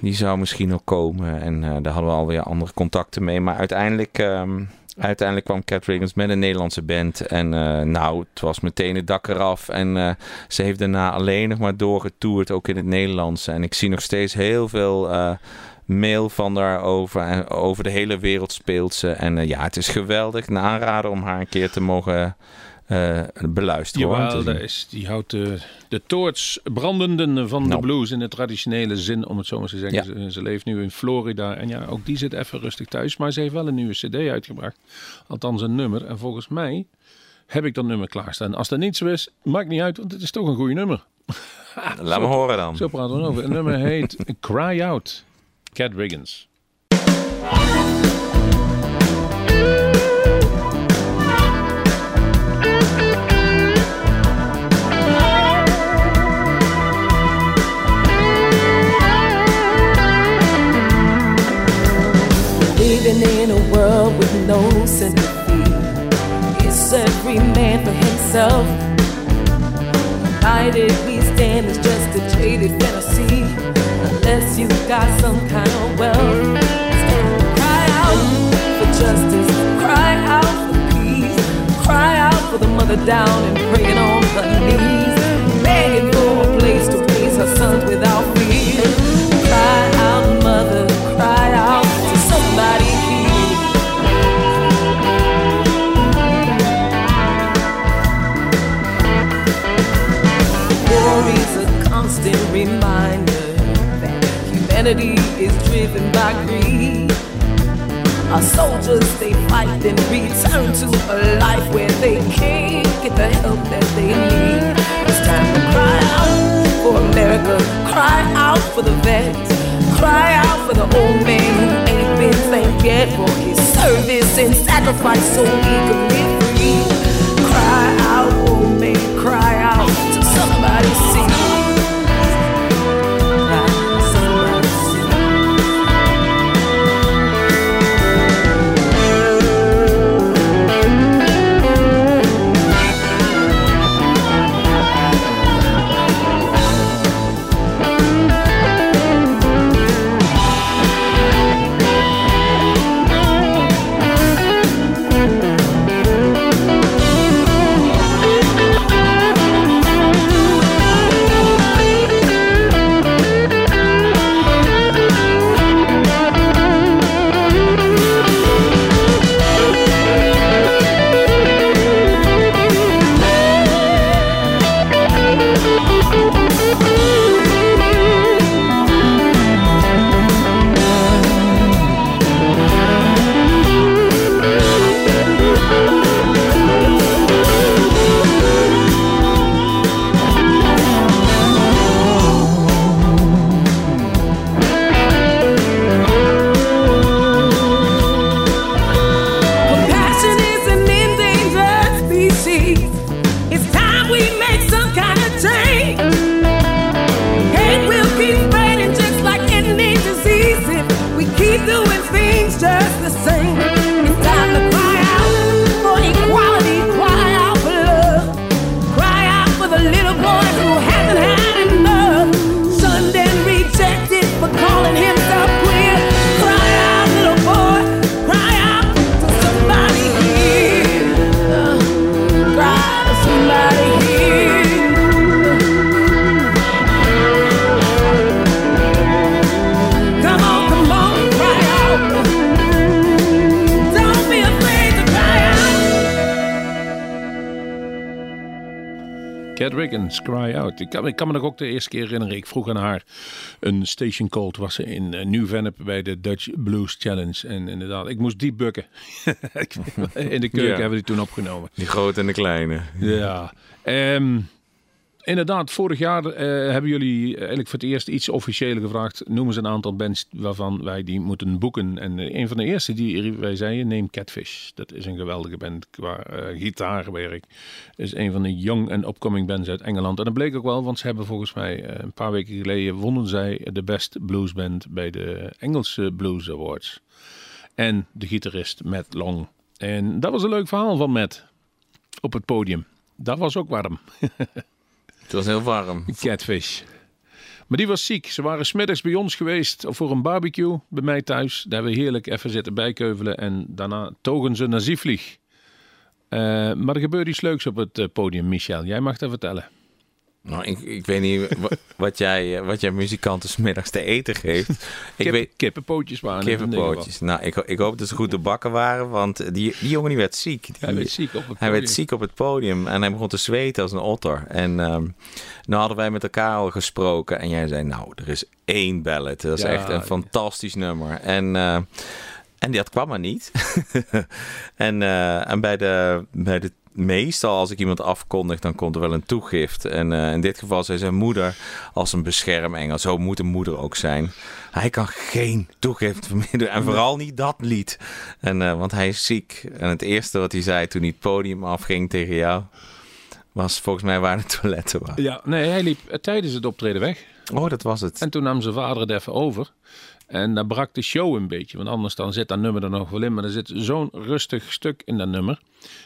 die zou misschien nog komen. En daar hadden we alweer andere contacten mee. Maar uiteindelijk, ehm, uiteindelijk kwam Cat Riggins met een Nederlandse band. En eh, nou, het was meteen het dak eraf. En eh, ze heeft daarna alleen nog maar doorgetoerd, ook in het Nederlands. En ik zie nog steeds heel veel... eh, Mail van daarover en over de hele wereld speelt ze. En ja, het is geweldig. Een aanrader om haar een keer te mogen eh, beluisteren. Jawel, is, die houdt de, de toorts brandenden van de Nou. blues in de traditionele zin, om het zo maar te zeggen. Ja. Ze, ze leeft nu in Florida en ja, ook die zit even rustig thuis. Maar ze heeft wel een nieuwe cd uitgebracht. Althans een nummer. En volgens mij heb ik dat nummer klaarstaan. Als dat niet zo is, maakt niet uit, want het is toch een goede nummer. Laat me horen dan. Zo praten we over. Het nummer heet Cry Out, Cat Riggins. Sympathy. It's every man for himself. United we stand is just a jaded fantasy. Unless you got some kind of wealth. Cry out for justice. Cry out for peace. Cry out for the mother down and praying on her knees. Begging for a place to raise her sons without fear. Cry out, mother. Constant reminder that humanity is driven by greed. Our soldiers they fight and return to a life where they can't get the help that they need. It's time to cry out for America, cry out for the vets, cry out for the old man who ain't been thanked yet for his service and sacrifice so we Ik kan, ik kan me nog ook de eerste keer herinneren. Ik vroeg aan haar een station cold. Was ze in eh, New Vennep bij de Dutch Blues Challenge. En inderdaad, ik moest diep bukken. (laughs) (laughs) In de keuken Ja. hebben we die toen opgenomen. Die grote en de kleine. Ja. Ehm, inderdaad, vorig jaar eh, hebben jullie eigenlijk voor het eerst iets officiëler gevraagd. Noem eens een aantal bands waarvan wij die moeten boeken. En eh, een van de eerste die wij zeiden, neem Catfish. Dat is een geweldige band qua eh, gitaarwerk. is een van de young en upcoming bands uit Engeland. En dat bleek ook wel, want ze hebben volgens mij eh, een paar weken geleden wonnen zij de best bluesband bij de Engelse Blues Awards. En de gitarist Matt Long. En dat was een leuk verhaal van Matt op het podium. Dat was ook warm. (laughs) Het was heel warm. Catfish. Maar die was ziek. Ze waren smiddags bij ons geweest voor een barbecue bij mij thuis. Daar hebben we heerlijk even zitten bijkeuvelen. En daarna togen ze naar Zieflieg. Eh, maar er gebeurde iets leuks op het eh, podium, Michel. Jij mag dat vertellen. Nou, ik, ik weet niet wa- (laughs) wat jij, eh, wat jij muzikanten 's middags te eten geeft. Ik Kip, weet kippenpootjes waren kippenpootjes. Nou, ik, ik hoop dat ze goed te bakken waren, want die, die jongen die werd ziek. Die, Hij werd ziek op het Hij podium. werd ziek op het podium en hij begon te zweten als een otter. En ehm nou hadden wij met elkaar al gesproken en jij zei, nou, er is één ballad. Dat is Ja. echt een fantastisch nummer. En, eh, en dat kwam maar niet. (laughs) en eh, en bij, de, bij de meestal als ik iemand afkondig, dan komt er wel een toegift. En eh, in dit geval zei zijn moeder als een beschermengel. Zo moet een moeder ook zijn. Hij kan geen toegift verminderen. En vooral niet dat lied. En, eh, want hij is ziek. En het eerste wat hij zei toen hij het podium afging tegen jou... was volgens mij waar de toiletten waren. Ja, nee, hij liep eh, tijdens het optreden weg. Oh, dat was het. En toen nam zijn vader het even over. En dat brak de show een beetje. Want anders dan zit dat nummer er nog wel in. Maar er zit zo'n rustig stuk in dat nummer.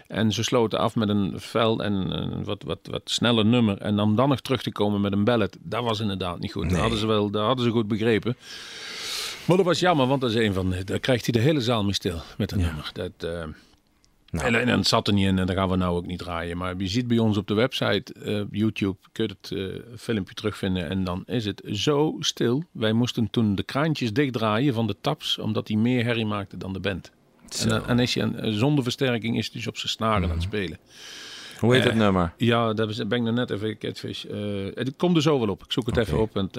En ze sloten af met een fel en een wat, wat, wat sneller nummer. En om dan nog terug te komen met een ballad. Dat was inderdaad niet goed. Dat, Nee. hadden ze wel, dat hadden ze goed begrepen. Maar dat was jammer. Want dat is een van... Daar krijgt hij de hele zaal mee stil. Met een nummer. Dat... eh, Nou. en, en het zat er niet in en dat gaan we nou ook niet draaien. Maar je ziet bij ons op de website, eh, YouTube, kun je het eh, filmpje terugvinden. En dan is het zo stil. Wij moesten toen de kraantjes dichtdraaien van de taps, omdat die meer herrie maakte dan de band. En, dan- en is je een, zonder versterking is hij dus op zijn snaren aan het spelen. Hoe heet het Eh, nummer? Ja, daar ben ik nog net even catfish. eh het komt er zo wel op. Ik zoek het even op. En,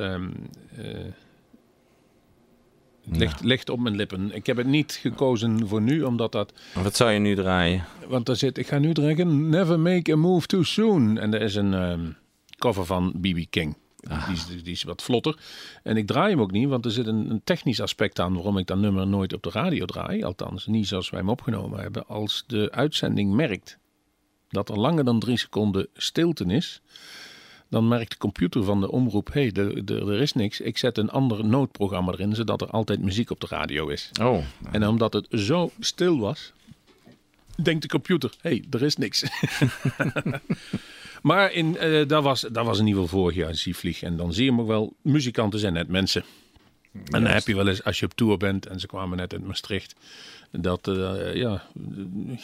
ligt, op mijn lippen. Ik heb het niet gekozen voor nu, omdat dat Wat zou je nu draaien? want daar zit, ik ga nu dragen, Never Make a Move Too Soon. En er is een ehm, cover van B.B. King. Die, is, die is wat vlotter. En ik draai hem ook niet, want er zit een, een technisch aspect aan waarom ik dat nummer nooit op de radio draai. Althans, niet zoals wij hem opgenomen hebben. Als de uitzending merkt dat er langer dan drie seconden stilte is, dan merkt de computer van de omroep: hé, hey, er, is niks. Ik zet een ander noodprogramma erin, zodat er altijd muziek op de radio is. Oh, En omdat het zo stil was, denkt de computer: hé, hey, er is niks. (laughs) maar in, eh, dat, was, dat was in ieder geval vorig jaar Zievlieg. En dan zie je ook wel: muzikanten zijn net mensen. En dan heb je wel eens, als je op tour bent, en ze kwamen net uit Maastricht, dat eh, ja,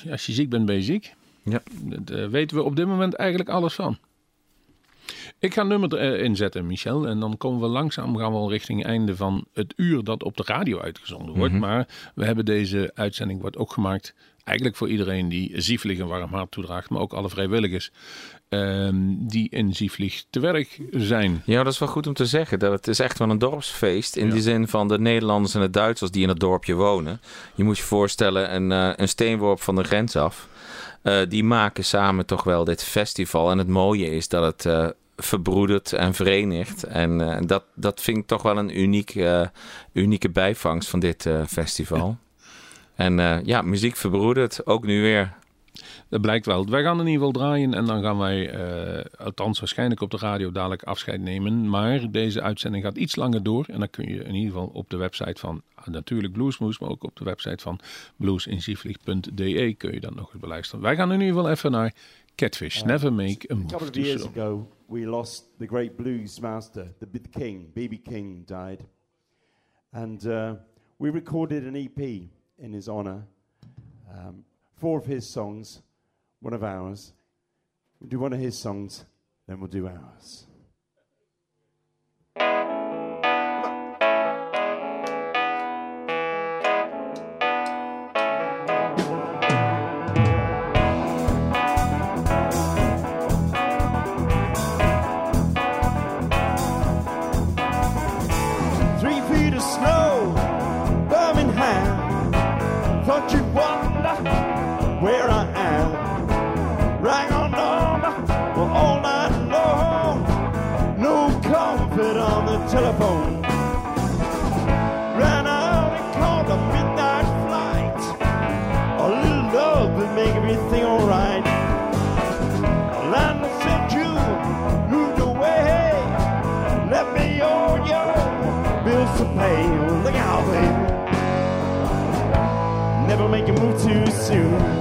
als je ziek bent, ben je ziek. Ja. Daar weten we op dit moment eigenlijk alles van. Ik ga een nummer erin zetten, Michel. En dan komen we langzaam gaan we al richting het einde van het uur dat op de radio uitgezonden wordt. Maar we hebben deze uitzending wordt ook gemaakt eigenlijk voor iedereen die Zieflig een warm hart toedraagt. Maar ook alle vrijwilligers ehm, die in Zieflig te werk zijn. Ja, dat is wel goed om te zeggen. Dat het is echt wel een dorpsfeest. In die zin van de Nederlanders en de Duitsers die in het dorpje wonen. Je moet je voorstellen, een, eh, een steenworp van de grens af. Eh, die maken samen toch wel dit festival. En het mooie is dat het eh, verbroedert en verenigt. En eh, dat, dat vind ik toch wel een uniek, unieke bijvangst van dit festival. En ja, muziek verbroedert, ook nu weer. Dat blijkt wel. Wij gaan in ieder geval draaien en dan gaan wij, althans waarschijnlijk op de radio, dadelijk afscheid nemen. Maar deze uitzending gaat iets langer door. En dan kun je in ieder geval op de website van natuurlijk Bluesmoes, maar ook op de website van bluesinzieflieg.de kun je dat nog eens beluisteren. Wij gaan in ieder geval even naar Catfish. Never make a A move couple of years ago, we lost the great blues master, the, the king, B.B. King died. And uh, we recorded an EP in his honor. Um, four of his songs, one of ours. We'll do one of his songs, then we'll do ours. Bills. Look out, baby. Never make a move too soon.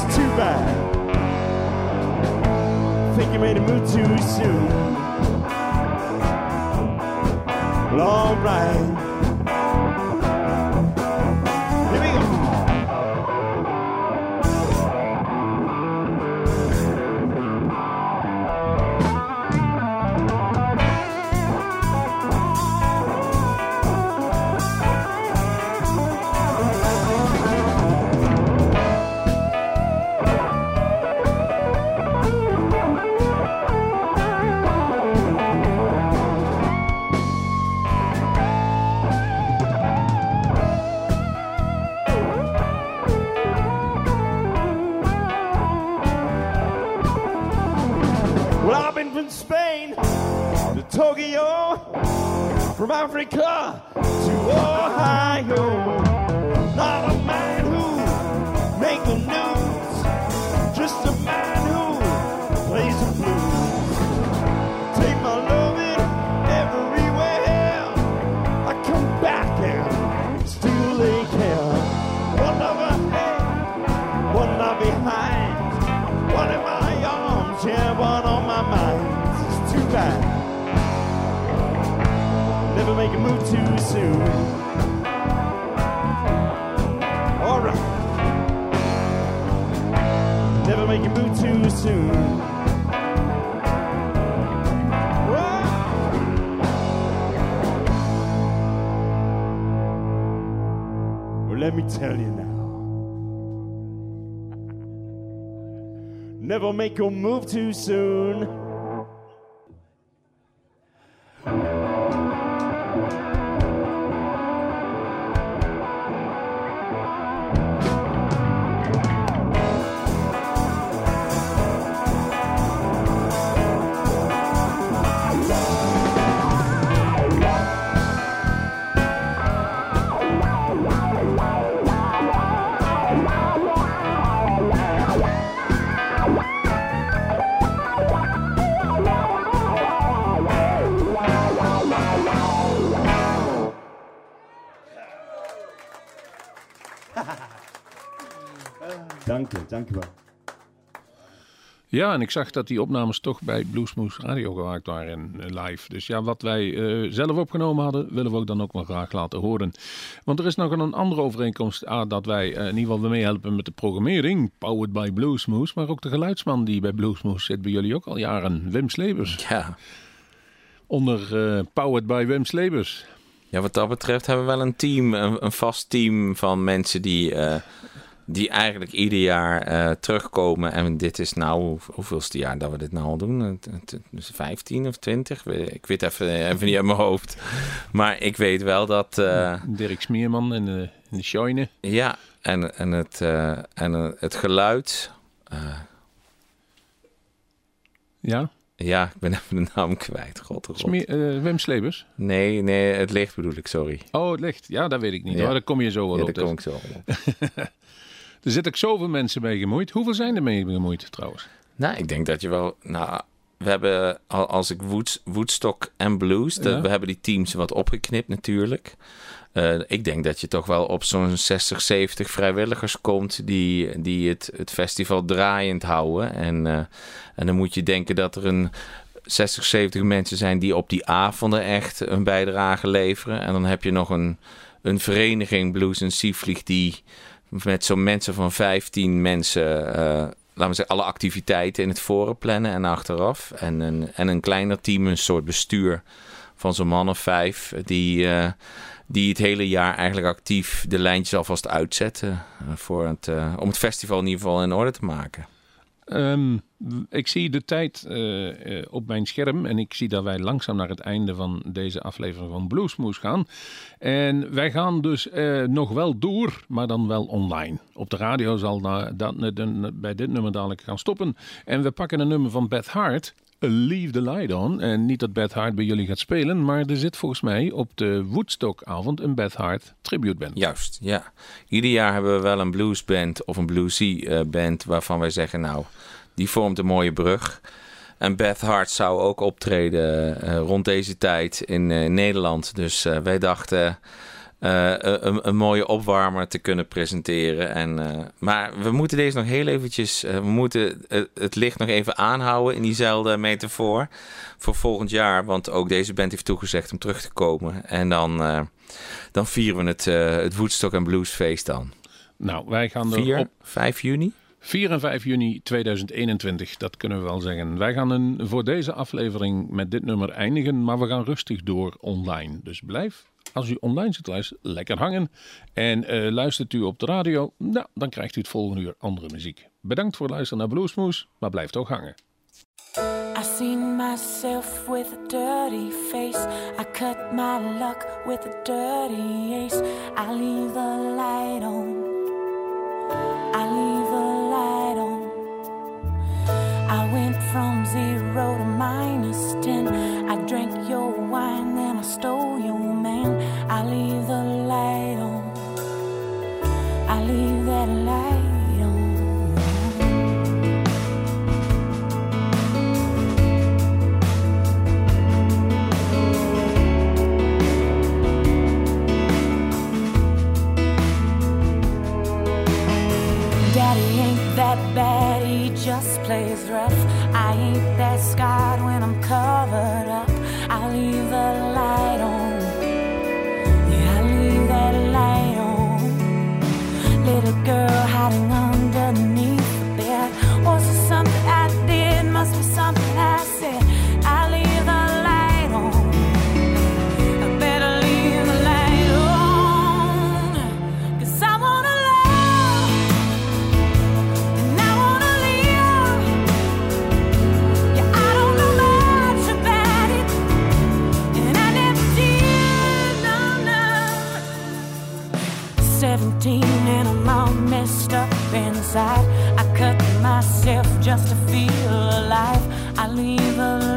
It's too bad. Think you made a move too soon. Well, alright. Tokyo, from Africa to Ohio. Not a man who make the news, just a man who plays the blues. Take my loving everywhere. I come back and still they care. One of ahead, one not behind. One in my arms, yeah, one on my mind. It's too bad. Never make a move too soon. Alright. Never make a move too soon. Well, let me tell you now. Never make a move too soon. Dank je, wel. Ja, en ik zag dat die opnames toch bij Bluesmoose Radio gemaakt waren eh, live. Dus ja, wat wij eh, zelf opgenomen hadden, willen we ook dan ook wel graag laten horen. Want er is nog een andere overeenkomst. Ah, dat wij eh, in ieder geval meehelpen met de programmering, powered by Bluesmoose. Maar ook de geluidsman die bij Bluesmoose zit bij jullie ook al jaren, Wim Slebers. Ja. Onder eh, powered by Wim Slebers. Ja, wat dat betreft hebben we wel een team, een, een vast team van mensen die, eh, die eigenlijk ieder jaar eh, terugkomen. En dit is nou, hoe- hoeveelste jaar dat we dit nou al doen? Het- het- het- 15 of 20? Ik weet even, even niet uit mijn hoofd. Maar ik weet wel dat... eh, Dirk Smeerman in de, de Shine. ja, en, en, het, eh, en eh, het geluid... eh, Ja, ja, ik ben (laughs) even de naam kwijt. God, god. Smeer, eh, Wim Slebers. Nee, nee, het licht bedoel ik, sorry. Oh, het licht. Ja, dat weet ik niet. Ja. hoor. Daar kom je zo wel Ja, op. daar kom dus. ik zo op. (laughs) Er zitten ook zoveel mensen mee gemoeid. Hoeveel zijn er mee gemoeid trouwens? Nou, ik denk dat je wel... Nou, we hebben, al- als ik Woods, Woodstock en Blues, de- Ja. we hebben die teams wat opgeknipt natuurlijk. Eh, ik denk dat je toch wel op zo'n 60, 70 vrijwilligers komt die, die het, het festival draaiend houden. En, eh, en dan moet je denken dat er een 60, 70 mensen zijn die op die avonden echt een bijdrage leveren. En dan heb je nog een, een vereniging Blues en Seavlieg die met zo'n mensen van 15 mensen, eh, laten we zeggen, alle activiteiten in het forum plannen en achteraf. En een, en een kleiner team, een soort bestuur van zo'n man of vijf, die, eh, die het hele jaar eigenlijk actief de lijntjes alvast uitzetten eh, voor het, om het festival in ieder geval in orde te maken. Ehm, ik zie de tijd eh, eh, op mijn scherm en ik zie dat wij langzaam naar het einde van deze aflevering van Bluesmoes gaan. En wij gaan dus eh, nog wel door, maar dan wel online. Op de radio zal dat, dat- bij dit nummer dadelijk gaan stoppen. En we pakken een nummer van Beth Hart. Leave the Light On. En niet dat Beth Hart bij jullie gaat spelen, maar er zit volgens mij op de Woodstock-avond een Beth Hart tributeband. Juist, ja. Ieder jaar hebben we wel een bluesband of een bluesy eh, band waarvan wij zeggen, nou, die vormt een mooie brug. En Beth Hart zou ook optreden eh, rond deze tijd in eh, Nederland. Dus wij dachten eh, een, een mooie opwarmer te kunnen presenteren. En, eh, maar we moeten deze nog heel eventjes, eh, we moeten het, het licht nog even aanhouden in diezelfde metafoor voor volgend jaar. Want ook deze band heeft toegezegd om terug te komen. En dan, eh, dan vieren we het, eh, het Woodstock en Bluesfeest dan. Nou, wij gaan er 4, op 5 juni? 4 en 5 juni 2021, dat kunnen we wel zeggen. Wij gaan een, voor deze aflevering met dit nummer eindigen, maar we gaan rustig door online. Dus blijf, als u online zit luisteren, lekker hangen. En eh, luistert u op de radio, nou, dan krijgt u het volgende uur andere muziek. Bedankt voor het luisteren naar Bluesmoes, maar blijf toch hangen. I seen myself with a dirty face. I cut my luck with a dirty ace. I leave the light on. I leave the light on. I went from zero to minus ten. I drank your wine, then I stole. I leave the light on. I leave that light on. Daddy ain't that bad, he just plays rough. I ain't that scarred when I'm covered up. I leave the girl hiding underneath just to feel alive. I leave the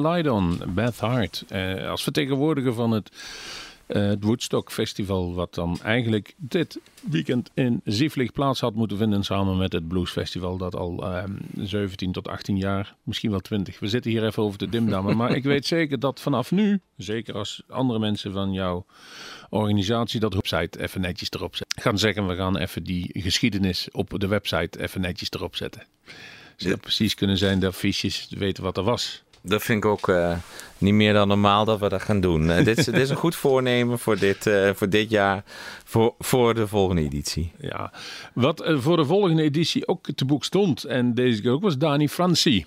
Light On, Beth Hart. Eh, als vertegenwoordiger van het, eh, het Woodstock Festival, wat dan eigenlijk dit weekend in Zieflig plaats had moeten vinden, samen met het Blues Festival, dat al ehm 17 tot 18 jaar, misschien wel 20. We zitten hier even over te dimdammen, maar ik weet zeker dat vanaf nu, zeker als andere mensen van jouw organisatie dat website even netjes erop zetten, gaan zeggen, we gaan even die geschiedenis op de website even netjes erop zetten. Zou Ja. precies kunnen zijn dat fiches weten wat er was. Dat vind ik ook eh, niet meer dan normaal dat we dat gaan doen. Eh, dit, is, dit is een goed voornemen voor dit, eh, voor dit jaar, voor, voor de volgende editie. Ja, wat voor de volgende editie ook te boek stond en deze keer ook was Dani Franci.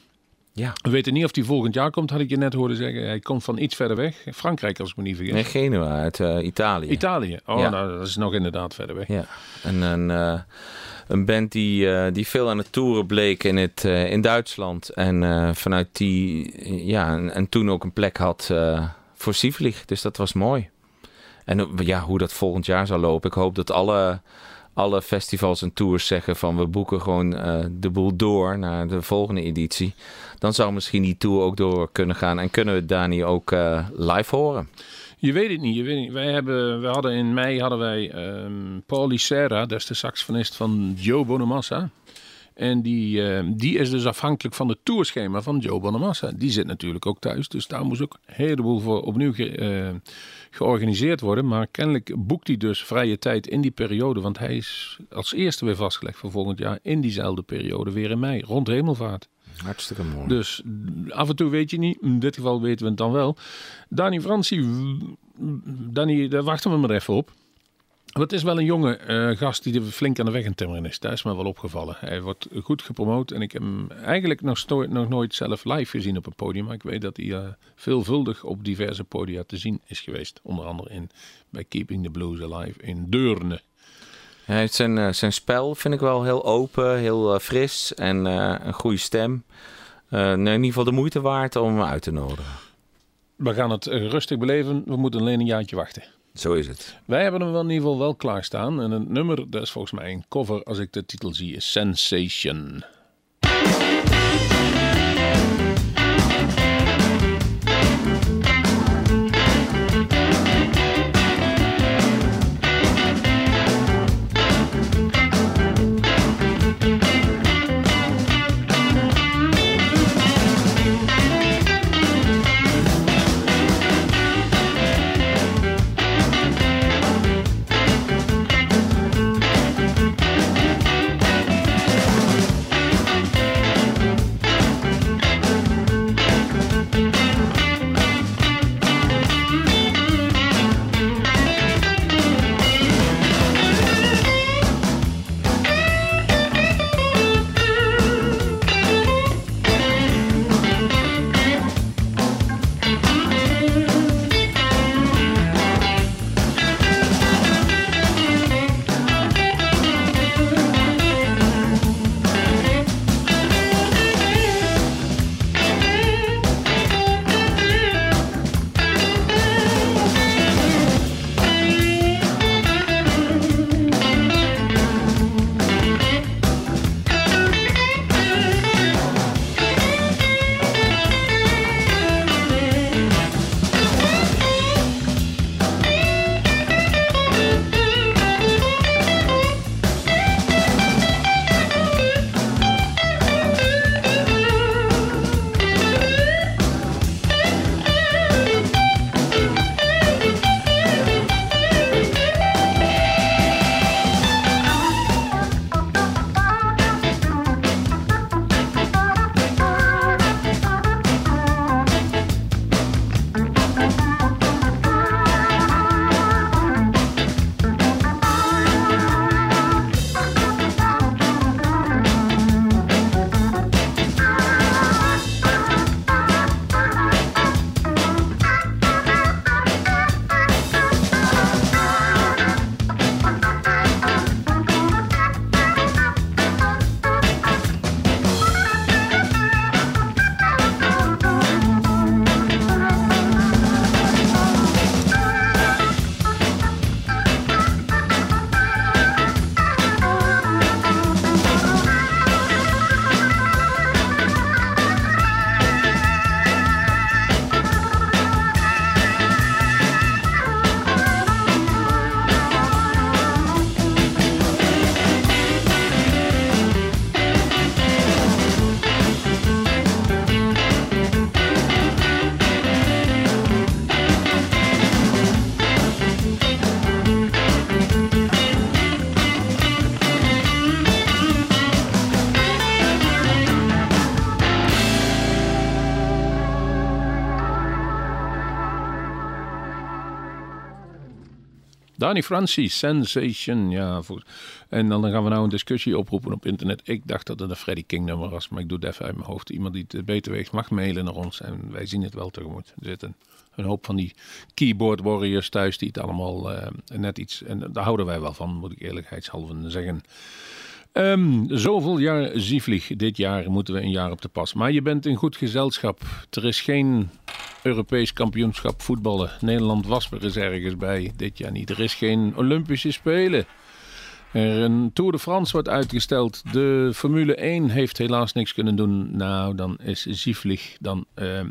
Ja. We weten niet of hij volgend jaar komt, had ik je net horen zeggen. Hij komt van iets verder weg. Frankrijk, als ik me niet vergis. Nee, Genua uit Italië. Italië. Oh, Ja. nou, dat is nog inderdaad verder weg. Ja, en een, een band die, eh, die veel aan het toeren bleek in, het, eh, in Duitsland. En eh, vanuit die, ja, en, en toen ook een plek had voor Sievlieg. Dus dat was mooi. En ja, hoe dat volgend jaar zal lopen. Ik hoop dat alle, alle festivals en tours zeggen van we boeken gewoon de boel door naar de volgende editie. Dan zou misschien die tour ook door kunnen gaan. En kunnen we Dani ook live horen. Je weet het niet. Je weet niet. Wij, hebben, we hadden in mei hadden wij ehm Paul dat is de saxofonist van Joe Bonamassa. En die, ehm, die is dus afhankelijk van het tourschema van Joe Bonamassa. Die zit natuurlijk ook thuis, dus daar moest ook een heleboel voor opnieuw ge- eh, georganiseerd worden. Maar kennelijk boekt hij dus vrije tijd in die periode, want hij is als eerste weer vastgelegd voor volgend jaar in diezelfde periode weer in mei, rond Hemelvaart. Hartstikke mooi. Dus af en toe weet je niet. In dit geval weten we het dan wel. Dani Franci, Dani, daar wachten we maar even op. Het is wel een jonge eh, gast die flink aan de weg in timmeren is. Daar is me wel opgevallen. Hij wordt goed gepromoot. En ik heb hem eigenlijk nog, nog nooit zelf live gezien op een podium. Maar ik weet dat hij eh, veelvuldig op diverse podia te zien is geweest. Onder andere in, bij Keeping the Blues Alive in Deurne. Hij heeft zijn, eh, zijn spel, vind ik wel heel open, heel eh, fris en eh, een goede stem. In ieder geval de moeite waard om hem uit te nodigen. We gaan het rustig beleven. We moeten alleen een jaartje wachten. Zo is het. Wij hebben hem wel in ieder geval wel klaarstaan. En het nummer, dat is volgens mij een cover, als ik de titel zie, is Sensation. Danny Francis, Sensation. Ja, voor, en dan gaan we nou een discussie oproepen op internet. Ik dacht dat het een Freddie King nummer was, maar ik doe het even uit mijn hoofd. Iemand die het beter weet mag mailen naar ons en wij zien het wel tegemoet. Er zitten een hoop van die keyboard warriors thuis die het allemaal eh, net iets... En daar houden wij wel van, moet ik eerlijkheidshalve zeggen. Ehm, zoveel jaar Zievlieg. Dit jaar moeten we een jaar op de pas. Maar je bent in goed gezelschap. Er is geen Europees kampioenschap voetballen. Nederland was er eens ergens bij. Dit jaar niet. Er is geen Olympische Spelen. Er een Tour de France wordt uitgesteld. De Formule 1 heeft helaas niks kunnen doen. Nou, dan is Zievlieg dan eh, eh,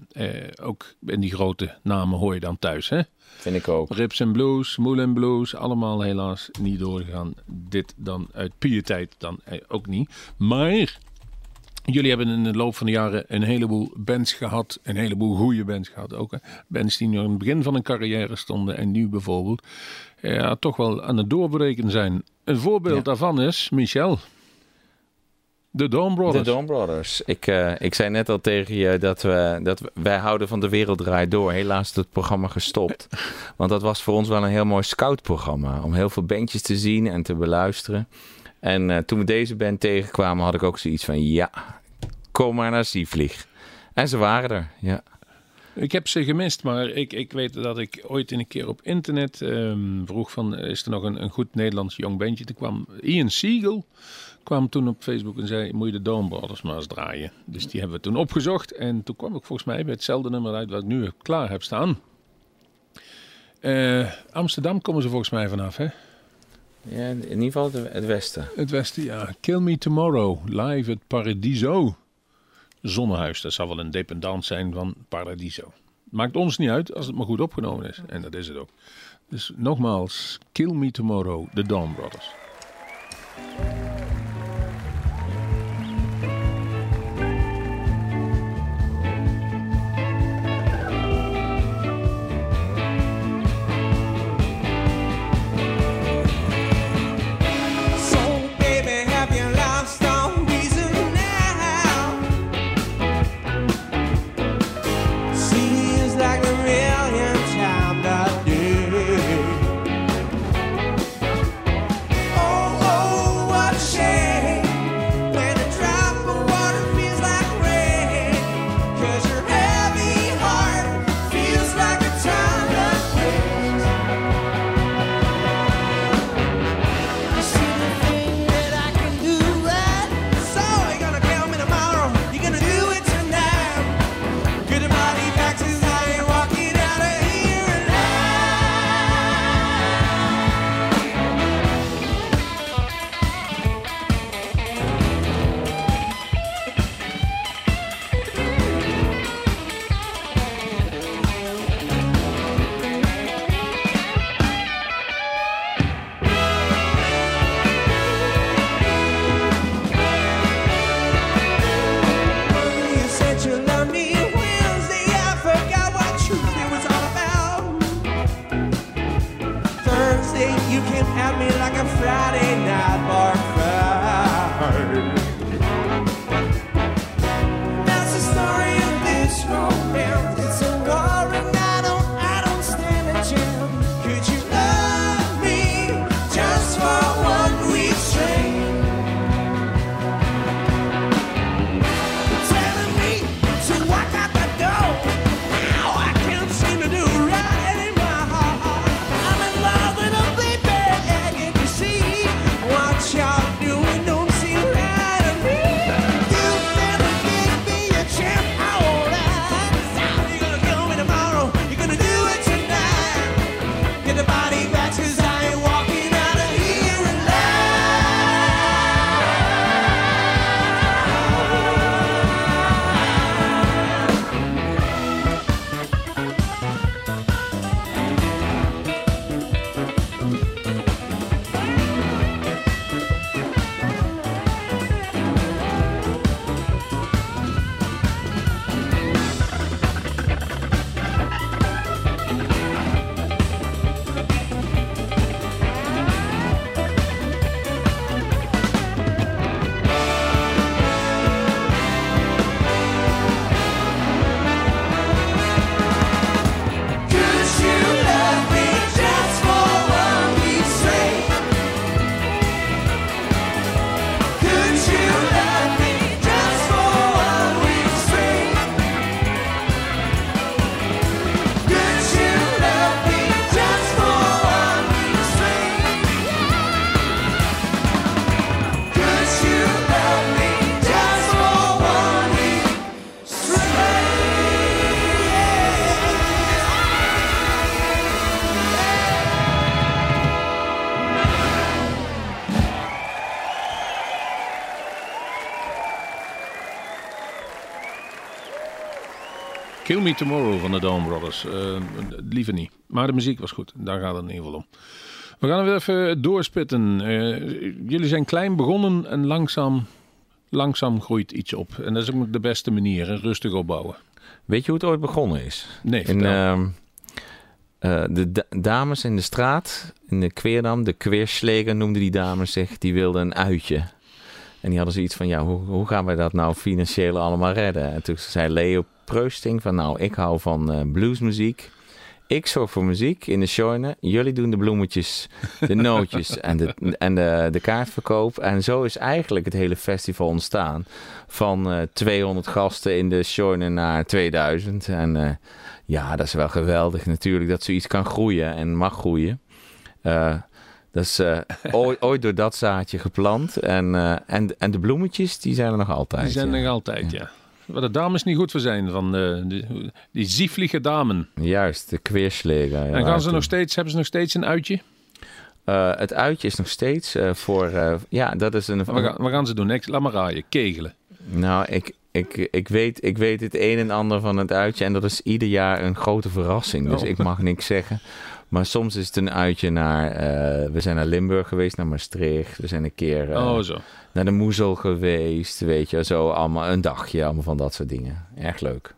ook in die grote namen hoor je dan thuis. Hè? Vind ik ook. Rips en Blues, Moulin Blues, allemaal helaas niet doorgegaan. Dit dan uit pietijd dan eh, ook niet. Maar jullie hebben in de loop van de jaren een heleboel bands gehad. Een heleboel goede bands gehad ook. Hè. Bands die nog in het begin van een carrière stonden en nu bijvoorbeeld ja, toch wel aan het doorbreken zijn. Een voorbeeld daarvan is Michel. De Dawn Brothers. De Dawn Brothers. Ik, eh, ik zei net al tegen je dat, we, dat we- wij houden van de wereld draait door. Helaas is het programma gestopt. Want dat was voor ons wel een heel mooi scoutprogramma. Om heel veel bandjes te zien en te beluisteren. En eh, toen we deze band tegenkwamen had ik ook zoiets van... Ja, kom maar naar Zievlieg. En ze waren er, ja. Ik heb ze gemist, maar ik, ik weet dat ik ooit een keer op internet ehm, vroeg van... is er nog een, een goed Nederlands jong bandje? Toen kwam Ian Siegel kwam toen op Facebook en zei... moet je de Dawn maar eens draaien. Dus die hebben we toen opgezocht. En toen kwam ik volgens mij bij hetzelfde nummer uit wat ik nu klaar heb staan. Eh, Amsterdam komen ze volgens mij vanaf, hè? Ja in ieder geval het, westen. Het westen, ja. Kill Me Tomorrow, live at Paradiso. Zonnehuis, dat zal wel een dependant zijn van Paradiso. Maakt ons niet uit als het maar goed opgenomen is. En dat is het ook. Dus nogmaals, Kill Me Tomorrow, The Dawn Brothers. Me Tomorrow van de Dawn Brothers. Eh, liever niet. Maar de muziek was goed. Daar gaat het in ieder geval om. We gaan weer even doorspitten. Eh, jullie zijn klein begonnen en langzaam, langzaam groeit iets op. En dat is ook de beste manier. hè, Rustig opbouwen. Weet je hoe het ooit begonnen is? Nee, In, ehm, eh, de da- dames in de straat, in de Kweerdam, de Kweersleger noemden die dames zich, die wilden een uitje. En die hadden zoiets van, ja, hoe, hoe gaan wij dat nou financieel allemaal redden? En toen zei Leo Preusting van, nou, ik hou van eh, bluesmuziek. Ik zorg voor muziek in de Shorne. Jullie doen de bloemetjes, de (laughs) nootjes en, de, en de, de kaartverkoop. En zo is eigenlijk het hele festival ontstaan. Van eh 200 gasten in de Shorne naar 2000. En eh, ja, dat is wel geweldig natuurlijk dat zoiets kan groeien en mag groeien. Eh, dat is eh, ooit, (laughs) ooit door dat zaadje geplant. En, eh, en, en de bloemetjes, die zijn er nog altijd. Die zijn ja. er nog altijd, ja. Waar de dames niet goed voor zijn. Van eh, die, die zieflige damen. Juist, de ja, en gaan ze nog steeds, hebben ze nog steeds een uitje? Eh, het uitje is nog steeds eh, voor... eh, ja, dat is een... Wat gaan, wat gaan ze doen? Niks, laat maar raaien. Kegelen. Nou, ik, ik, ik, weet, ik weet het een en ander van het uitje. En dat is ieder jaar een grote verrassing. Dus Oh. ik mag niks zeggen. Maar soms is het een uitje naar... we zijn naar Limburg geweest, naar Maastricht. We zijn een keer oh, zo. Naar de Moezel geweest. Weet je, zo allemaal een dagje. Allemaal van dat soort dingen. Erg leuk.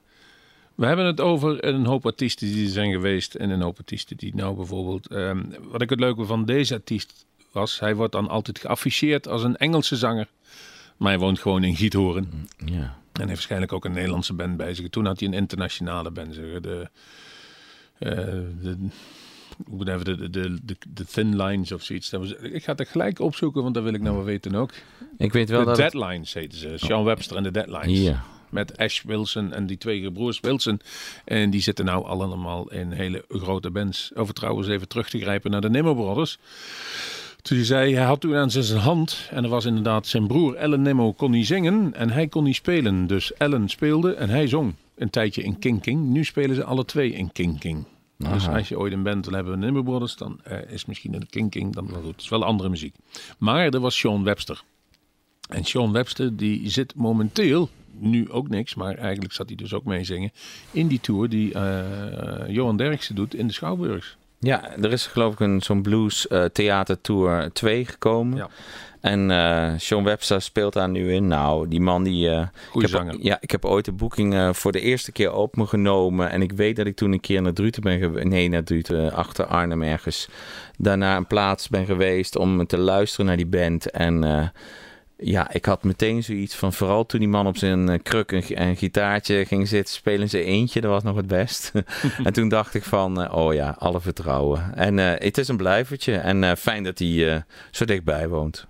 We hebben het over een hoop artiesten die er zijn geweest. En een hoop artiesten die nou bijvoorbeeld... ehm, wat ik het leuke van deze artiest was... Hij wordt dan altijd geafficheerd als een Engelse zanger. Maar hij woont gewoon in Giethoorn. Ja. En heeft waarschijnlijk ook een Nederlandse band bij zich. Toen had hij een internationale band. Zeg. De, eh, de, hoe de, de, de, de Thin Lines of zoiets. Dat was, ik ga het gelijk opzoeken, want dat wil ik nou wel weten ook. Ik weet wel de dat... het- Deadlines heten ze. Sean Webster en de Deadlines. Ja. Met Ash Wilson en die twee broers Wilson. En die zitten nou allemaal in hele grote bands. Over trouwens even terug te grijpen naar de Nimmo Brothers. Toen hij zei, hij had toen aan zijn hand. En er was inderdaad zijn broer Ellen Nimmo kon niet zingen. En hij kon niet spelen. Dus Ellen speelde en hij zong. Een tijdje in King King. Nu spelen ze alle twee in King King. Dus als je ooit een band wil hebben, Nimmo Brothers, dan eh, is misschien een King King dan goed. Het is wel andere muziek. Maar er was Sean Webster. En Sean Webster die zit momenteel, nu ook niks, maar eigenlijk zat hij dus ook mee zingen, in die tour die eh, Johan Derksen doet in de Schouwburgs. Ja, er is geloof ik een, zo'n blues eh theater tour 2 gekomen. Ja. En eh Sean Webster speelt daar nu in. Nou, die man die... eh, Goeie ik heb, zanger. Ja, ik heb ooit de boeking voor de eerste keer op me genomen. En ik weet dat ik toen een keer naar Druten ben geweest. Nee, naar Druten, achter Arnhem ergens. Daarna een plaats ben geweest om te luisteren naar die band. En ja, ik had meteen zoiets van... Vooral toen die man op zijn eh, kruk en, gitaartje ging zitten spelen. Zijn eentje, dat was nog het best. (laughs) (laughs) en toen dacht ik van, eh, oh ja, alle vertrouwen. En eh, het is een blijvertje. En fijn dat hij zo dichtbij woont.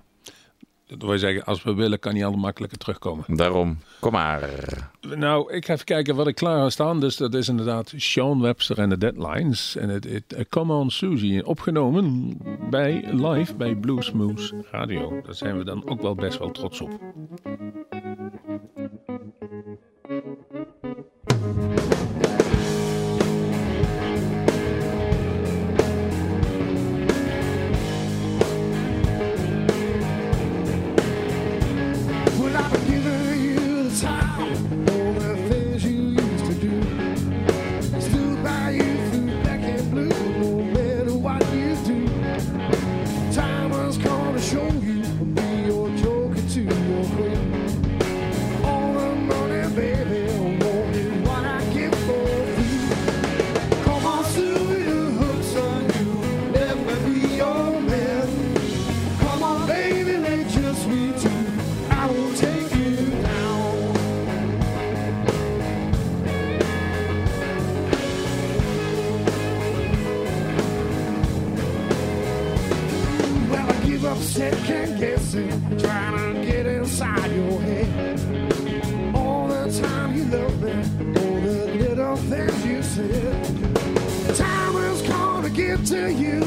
Dat wil zeggen, als we willen, kan hij al makkelijker terugkomen. Daarom, kom maar. Nou, ik ga even kijken wat ik klaar heb staan. Dus dat is inderdaad Sean Webster en de Deadlines. En het, het eh, Come On Susie, opgenomen bij live bij Blues Moose Radio. Daar zijn we dan ook wel best wel trots op. you things you said. Time has come to give to you,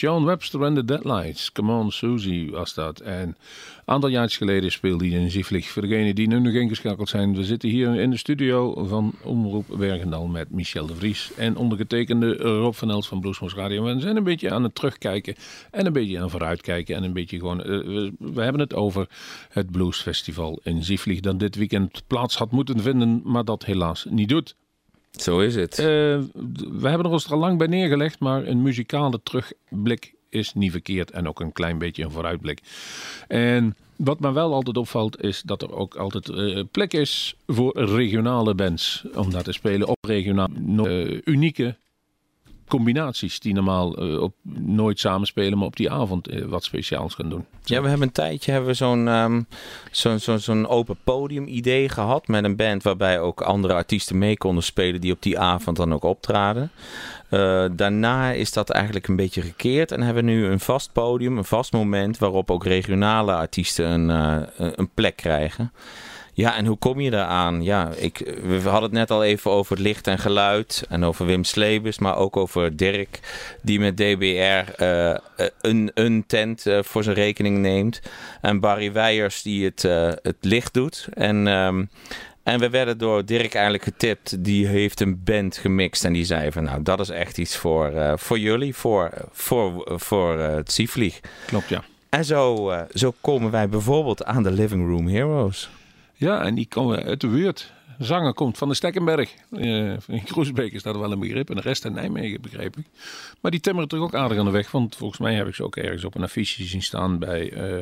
Sean Webster en de Deadlights. Come on, Susie was dat. En een aantal jaar geleden speelde hij in Zieflig. Voor degenen die nu nog ingeschakeld zijn. We zitten hier in de studio van Omroep Wergendal met Michel de Vries. En ondergetekende Rob van Els van Bluesmoes Radio. We zijn een beetje aan het terugkijken. En een beetje aan het vooruitkijken. En een beetje gewoon... eh, we, we hebben het over het Bluesfestival in Zieflig. Dat dit weekend plaats had moeten vinden. Maar dat helaas niet doet. Zo is het. Eh, we hebben er ons er al lang bij neergelegd, maar een muzikale terugblik is niet verkeerd en ook een klein beetje een vooruitblik. En wat me wel altijd opvalt is dat er ook altijd eh, plek is voor regionale bands om daar te spelen op regionaal eh, unieke combinaties die normaal eh, op, nooit samenspelen, maar op die avond eh, wat speciaals gaan doen. Ja, we hebben een tijdje hebben we zo'n ehm, zo'n zo'n open podium idee gehad met een band waarbij ook andere artiesten mee konden spelen die op die avond dan ook optraden. Eh, daarna is dat eigenlijk een beetje gekeerd en hebben we nu een vast podium, een vast moment waarop ook regionale artiesten een, een plek krijgen. Ja, en hoe kom je daaraan? Ja, ik, we hadden het net al even over het licht en geluid en over Wim Slebus, maar ook over Dirk, die met DBR eh, een, een tent eh, voor zijn rekening neemt. En Barry Weijers die het, eh, het licht doet. En, ehm, en we werden door Dirk eigenlijk getipt, die heeft een band gemixt en die zei van nou, dat is echt iets voor, eh, voor jullie, voor, voor, voor eh, het Zievlieg. Klopt, ja. En zo, eh, zo komen wij bijvoorbeeld aan de Living Room Heroes. Ja, en die komen uit de buurt. Zanger komt van de Stekkenberg. Eh, in Groesbeek is dat wel een begrip. En de rest in Nijmegen, begreep ik. Maar die timmeren toch ook aardig aan de weg. Want volgens mij heb ik ze ook ergens op een affiche zien staan bij eh,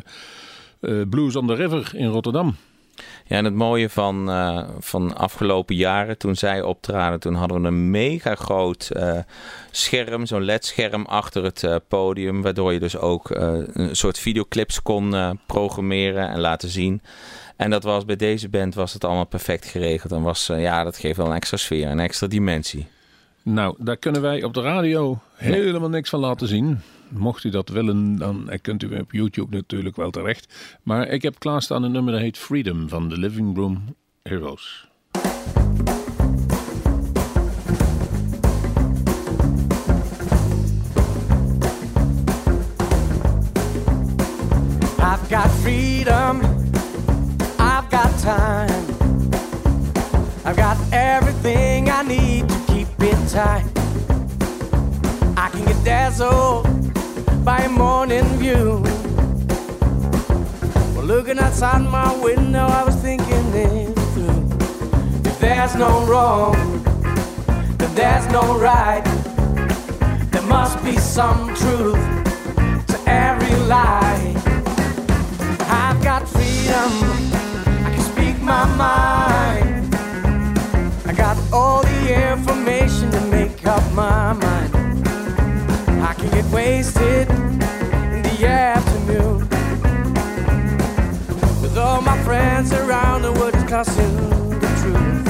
eh, Blues on the River in Rotterdam. Ja, en het mooie van, eh, van afgelopen jaren, toen zij optraden, toen hadden we een mega groot scherm, zo'n LED-scherm achter het podium, waardoor je dus ook een soort videoclips kon programmeren en laten zien. En dat was bij deze band was het allemaal perfect geregeld. En was, eh, ja, dat geeft wel een extra sfeer, een extra dimensie. Nou, daar kunnen wij op de radio helemaal niks van laten zien. Mocht u dat willen, dan kunt u op YouTube natuurlijk wel terecht. Maar ik heb klaarstaan een nummer dat heet Freedom van de Living Room Heroes. I can get dazzled by a morning view. Well, looking outside my window, I was thinking it through. If there's no wrong, then there's no right. There must be some truth to every lie. I've got freedom. I can speak my mind. I got all the information to make up my mind. I can get wasted in the afternoon with all my friends around the world discussing the truth.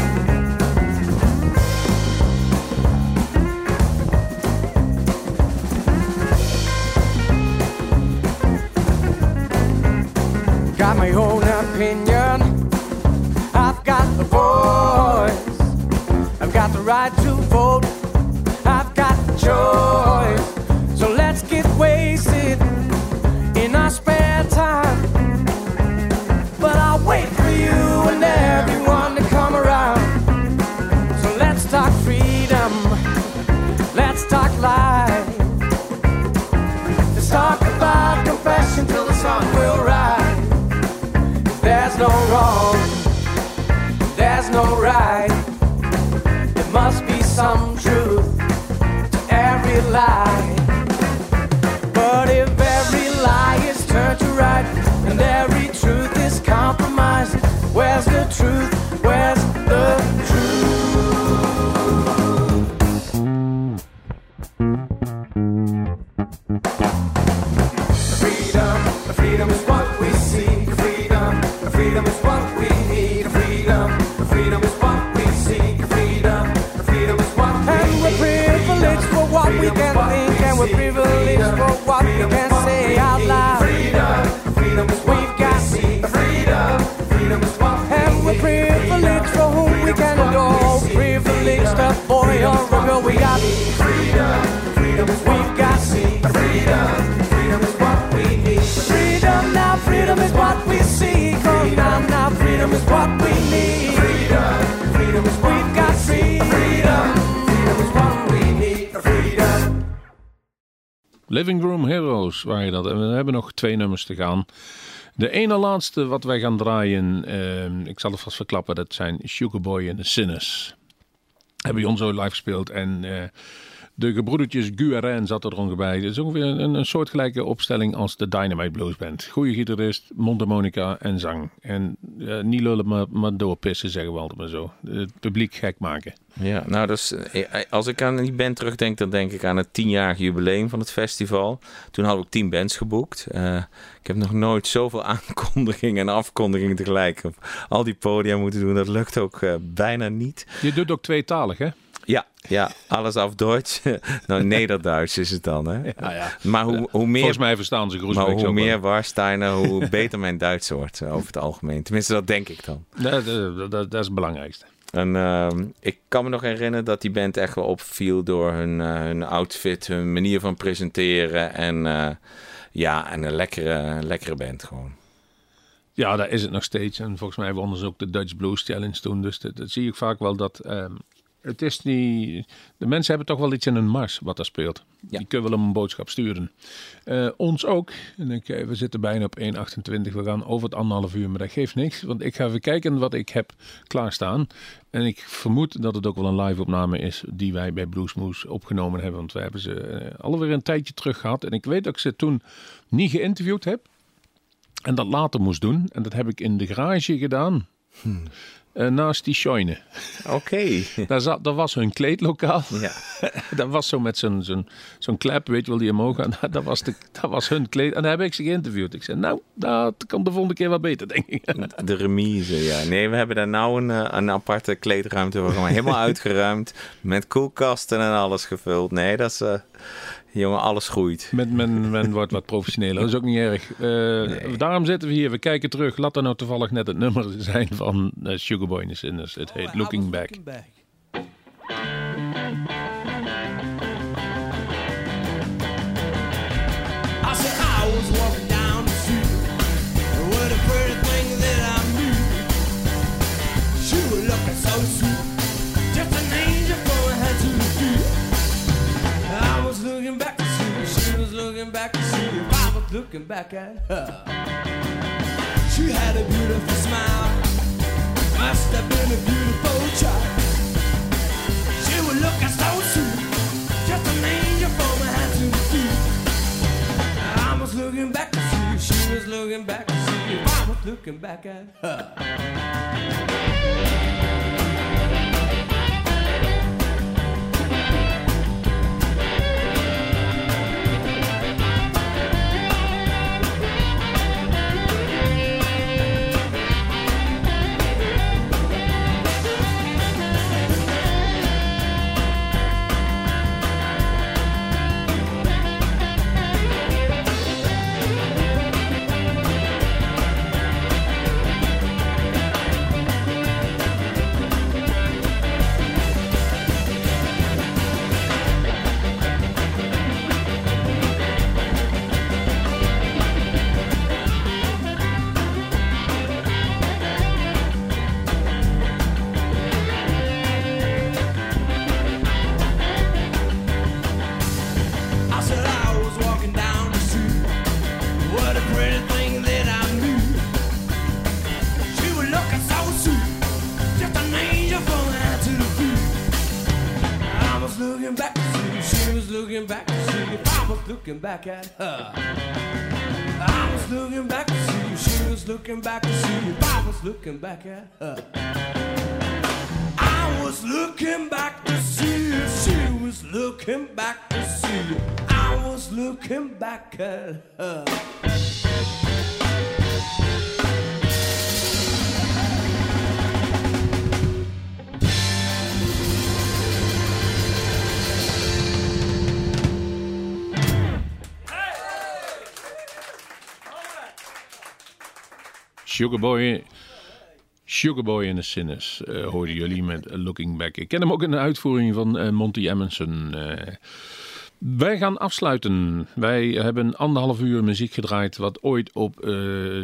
Got my own opinion. I've got the voice. I've got the right to vote Choice. So let's get wasted in our spare time. But I'll wait for you and everyone to come around. So let's talk freedom. Let's talk life. Let's talk about confession till the sun will rise. There's no wrong. Dat. En we hebben nog twee nummers te gaan. De ene laatste wat wij gaan draaien, ehm, ik zal het vast verklappen, dat zijn Sugar Boy en The Sinners. Hebben bij ons zo live gespeeld en eh, de gebroedertjes Guerin zat er ongeveer bij. Het is ongeveer een, een soortgelijke opstelling als de Dynamite Blues Band. Goede gitarist, mondharmonica en zang. En eh, niet lullen, maar, maar doorpissen zeggen we altijd maar zo. Het publiek gek maken. Ja, nou, dus, als ik aan die band terugdenk, dan denk ik aan het tienjarig jubileum van het festival. Toen hadden we ook tien bands geboekt. Ik heb nog nooit zoveel (laughs) aankondigingen en afkondigingen tegelijk op al die podia moeten doen. Dat lukt ook bijna niet. Je doet ook tweetalig, hè? Ja, ja, alles af Duits. (laughs) nou, Nederduits is het dan, hè? Ja, ja. Maar hoe, hoe meer... Volgens mij verstaan ze Groesbeek Maar ook hoe meer Warsteiner, hoe (laughs) beter mijn Duits wordt eh, over het algemeen. Tenminste, dat denk ik dan. Dat, dat, dat, is het belangrijkste. En ehm, ik kan me nog herinneren dat die band echt wel opviel door hun, eh, hun outfit, hun manier van presenteren. En eh, ja, en een lekkere, lekkere band gewoon. Ja, daar is het nog steeds. En volgens mij wonnen ze ook de Dutch Blues Challenge toen. Dus dat, dat zie ik vaak wel dat... ehm, het is niet... De mensen hebben toch wel iets in hun mars wat er speelt. Die kunnen wel een boodschap sturen. Eh, ons ook. En ik, eh, we zitten bijna op 1,28. We gaan over het anderhalf uur, maar dat geeft niks. Want ik ga even kijken wat ik heb klaarstaan. En ik vermoed dat het ook wel een live opname is die wij bij Bluesmoose opgenomen hebben. Want we hebben ze eh, alweer een tijdje terug gehad. En ik weet dat ik ze toen niet geïnterviewd heb. En dat later moest doen. En dat heb ik in de garage gedaan. Eh, naast die Scheune. Oké. (laughs) daar, zat, daar was hun kleedlokaal. Ja. (laughs) dat was zo met zo'n zo'n zo'n klep, weet je wel, die omhoog gaat. (laughs) Dat was, de, dat was hun kleed. En daar heb ik ze geïnterviewd. Ik zei, nou, dat kan de volgende keer wat beter, denk ik. De remise, ja. Nee, we hebben daar nou een, eh, een aparte kleedruimte voor gemaakt. Helemaal uitgeruimd. Met koelkasten en alles gevuld. Nee, dat is... eh, jongen, alles groeit. Men, men, men wordt wat professioneler. Dat is ook niet erg. Eh, Daarom zitten we hier. We kijken terug. Laat er nou toevallig net het nummer zijn van uh, Sugarboy and the Sinners. Het heet Looking Back. Looking back at her. She had a beautiful smile, must have been a beautiful child. She was looking so sweet, just an angel from head to the feet. I was looking back to see, she was looking back to see I was looking back at her. Looking back at her. I was looking back to see you. She was looking back to see you. I was looking back at her. I was looking back to see you. She was looking back to see you. I was looking back at her. Sugarboy, Sugarboy in the Sinners eh hoorden jullie met Looking Back. Ik ken hem ook in de uitvoering van eh, Monty Emerson. eh. wij gaan afsluiten. Wij hebben anderhalf uur muziek gedraaid wat ooit op eh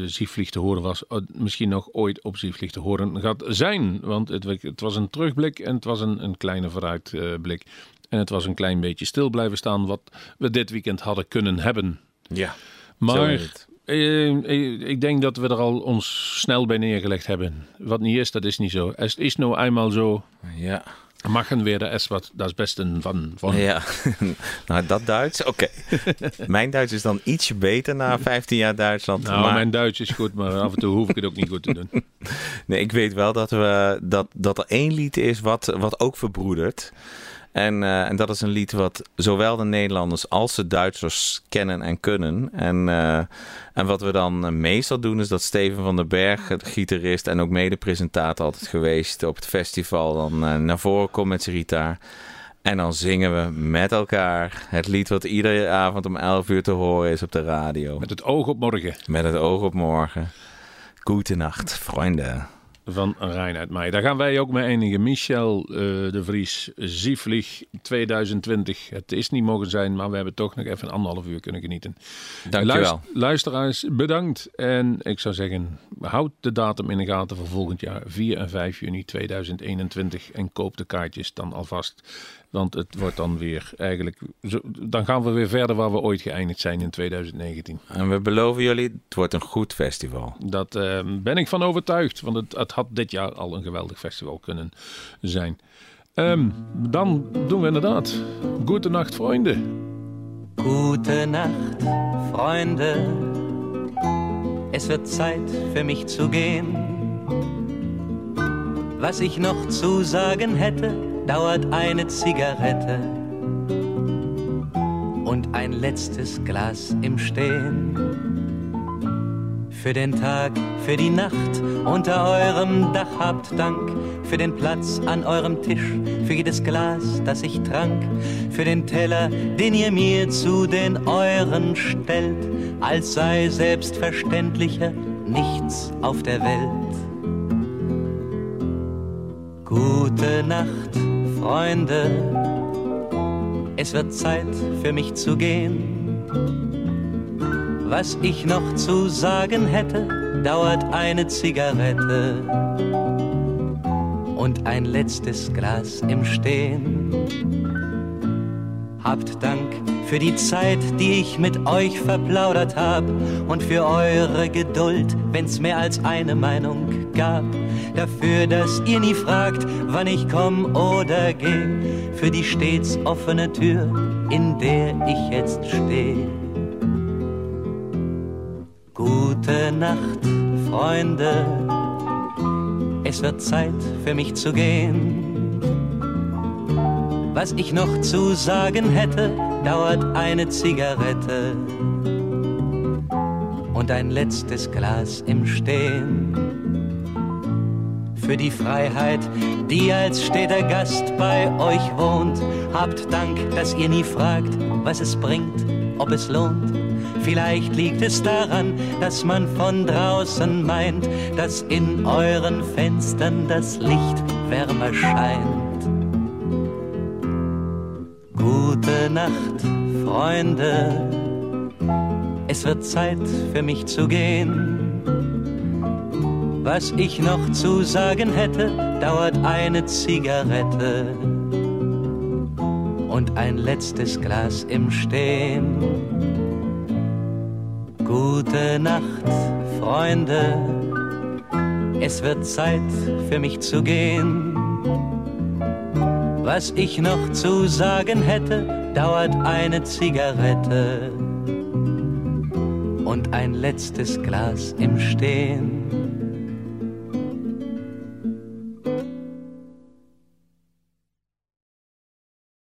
Ziefvlieg te horen was. Misschien nog ooit op Ziefvlieg te horen gaat zijn. Want het, het was een terugblik en het was een, een kleine vooruitblik. en het was een klein beetje stil blijven staan wat we dit weekend hadden kunnen hebben. Ja, Maar het. eh, ik denk dat we er al ons snel bij neergelegd hebben. Wat niet is, dat is niet zo. Het is nou eenmaal zo. Ja. Machen we er eens wat, dat is best een van. van. Ja, (laughs) nou dat Duits, oké. (laughs) Mijn Duits is dan ietsje beter na 15 jaar Duitsland. Nou, maar... mijn Duits is goed, maar af en toe hoef ik het ook niet goed te doen. (laughs) Nee, ik weet wel dat, we, dat, dat er één lied is wat, wat ook verbroedert. En, eh, en dat is een lied wat zowel de Nederlanders als de Duitsers kennen en kunnen. En, eh, en wat we dan eh, meestal doen is dat Steven van den Berg, de gitarist en ook mede-presentator altijd geweest op het festival, dan naar voren komt met zijn gitaar. En dan zingen we met elkaar het lied wat iedere avond om 11 uur te horen is op de radio. Met het oog op morgen. Met het oog op morgen. Goedenacht, vrienden. Van Reinhard Meij. Daar gaan wij ook mee eindigen. Michel eh, de Vries, Ziefvlieg 2020. Het is niet mogen zijn, maar we hebben toch nog even anderhalf uur kunnen genieten. Dankjewel. Luister- luisteraars, bedankt. En ik zou zeggen, houd de datum in de gaten voor volgend jaar. 4 en 5 juni 2021. En koop de kaartjes dan alvast. Want het wordt dan weer eigenlijk... Zo, dan gaan we weer verder waar we ooit geëindigd zijn in 2019. En we beloven jullie, het wordt een goed festival. Dat eh, ben ik van overtuigd. Want het, het had dit jaar al een geweldig festival kunnen zijn. Ehm, dan doen we inderdaad. Goedenacht, vrienden. Gute Nacht, Freunde. Es wird Zeit für mich zu gehen. Was ich noch zu sagen hätte, dauert eine Zigarette und ein letztes Glas im Stehen. Für den Tag, für die Nacht unter eurem Dach habt Dank, für den Platz an eurem Tisch, für jedes Glas, das ich trank, für den Teller, den ihr mir zu den euren stellt, als sei selbstverständlicher nichts auf der Welt. Gute Nacht, Freunde, es wird Zeit für mich zu gehen. Was ich noch zu sagen hätte, dauert eine Zigarette und ein letztes Glas im Stehen. Habt Dank für die Zeit, die ich mit euch verplaudert hab und für eure Geduld, wenn's mehr als eine Meinung gab. Dafür, dass ihr nie fragt, wann ich komm oder geh, für die stets offene Tür, in der ich jetzt steh. Gute Nacht, Freunde. Es wird Zeit für mich zu gehen. Was ich noch zu sagen hätte, dauert eine Zigarette und ein letztes Glas im Stehen. Für die Freiheit, die als steter Gast bei euch wohnt, habt Dank, dass ihr nie fragt, was es bringt, ob es lohnt. Vielleicht liegt es daran, dass man von draußen meint, dass in euren Fenstern das Licht wärmer scheint. Gute Nacht, Freunde. Es wird Zeit für mich zu gehen. Was ich noch zu sagen hätte, dauert eine Zigarette und ein letztes Glas im Stehen. Gute Nacht, Freunde. Es wird Zeit für mich zu gehen. Was ich noch zu sagen hätte, dauert eine Zigarette und ein letztes Glas im Stehen.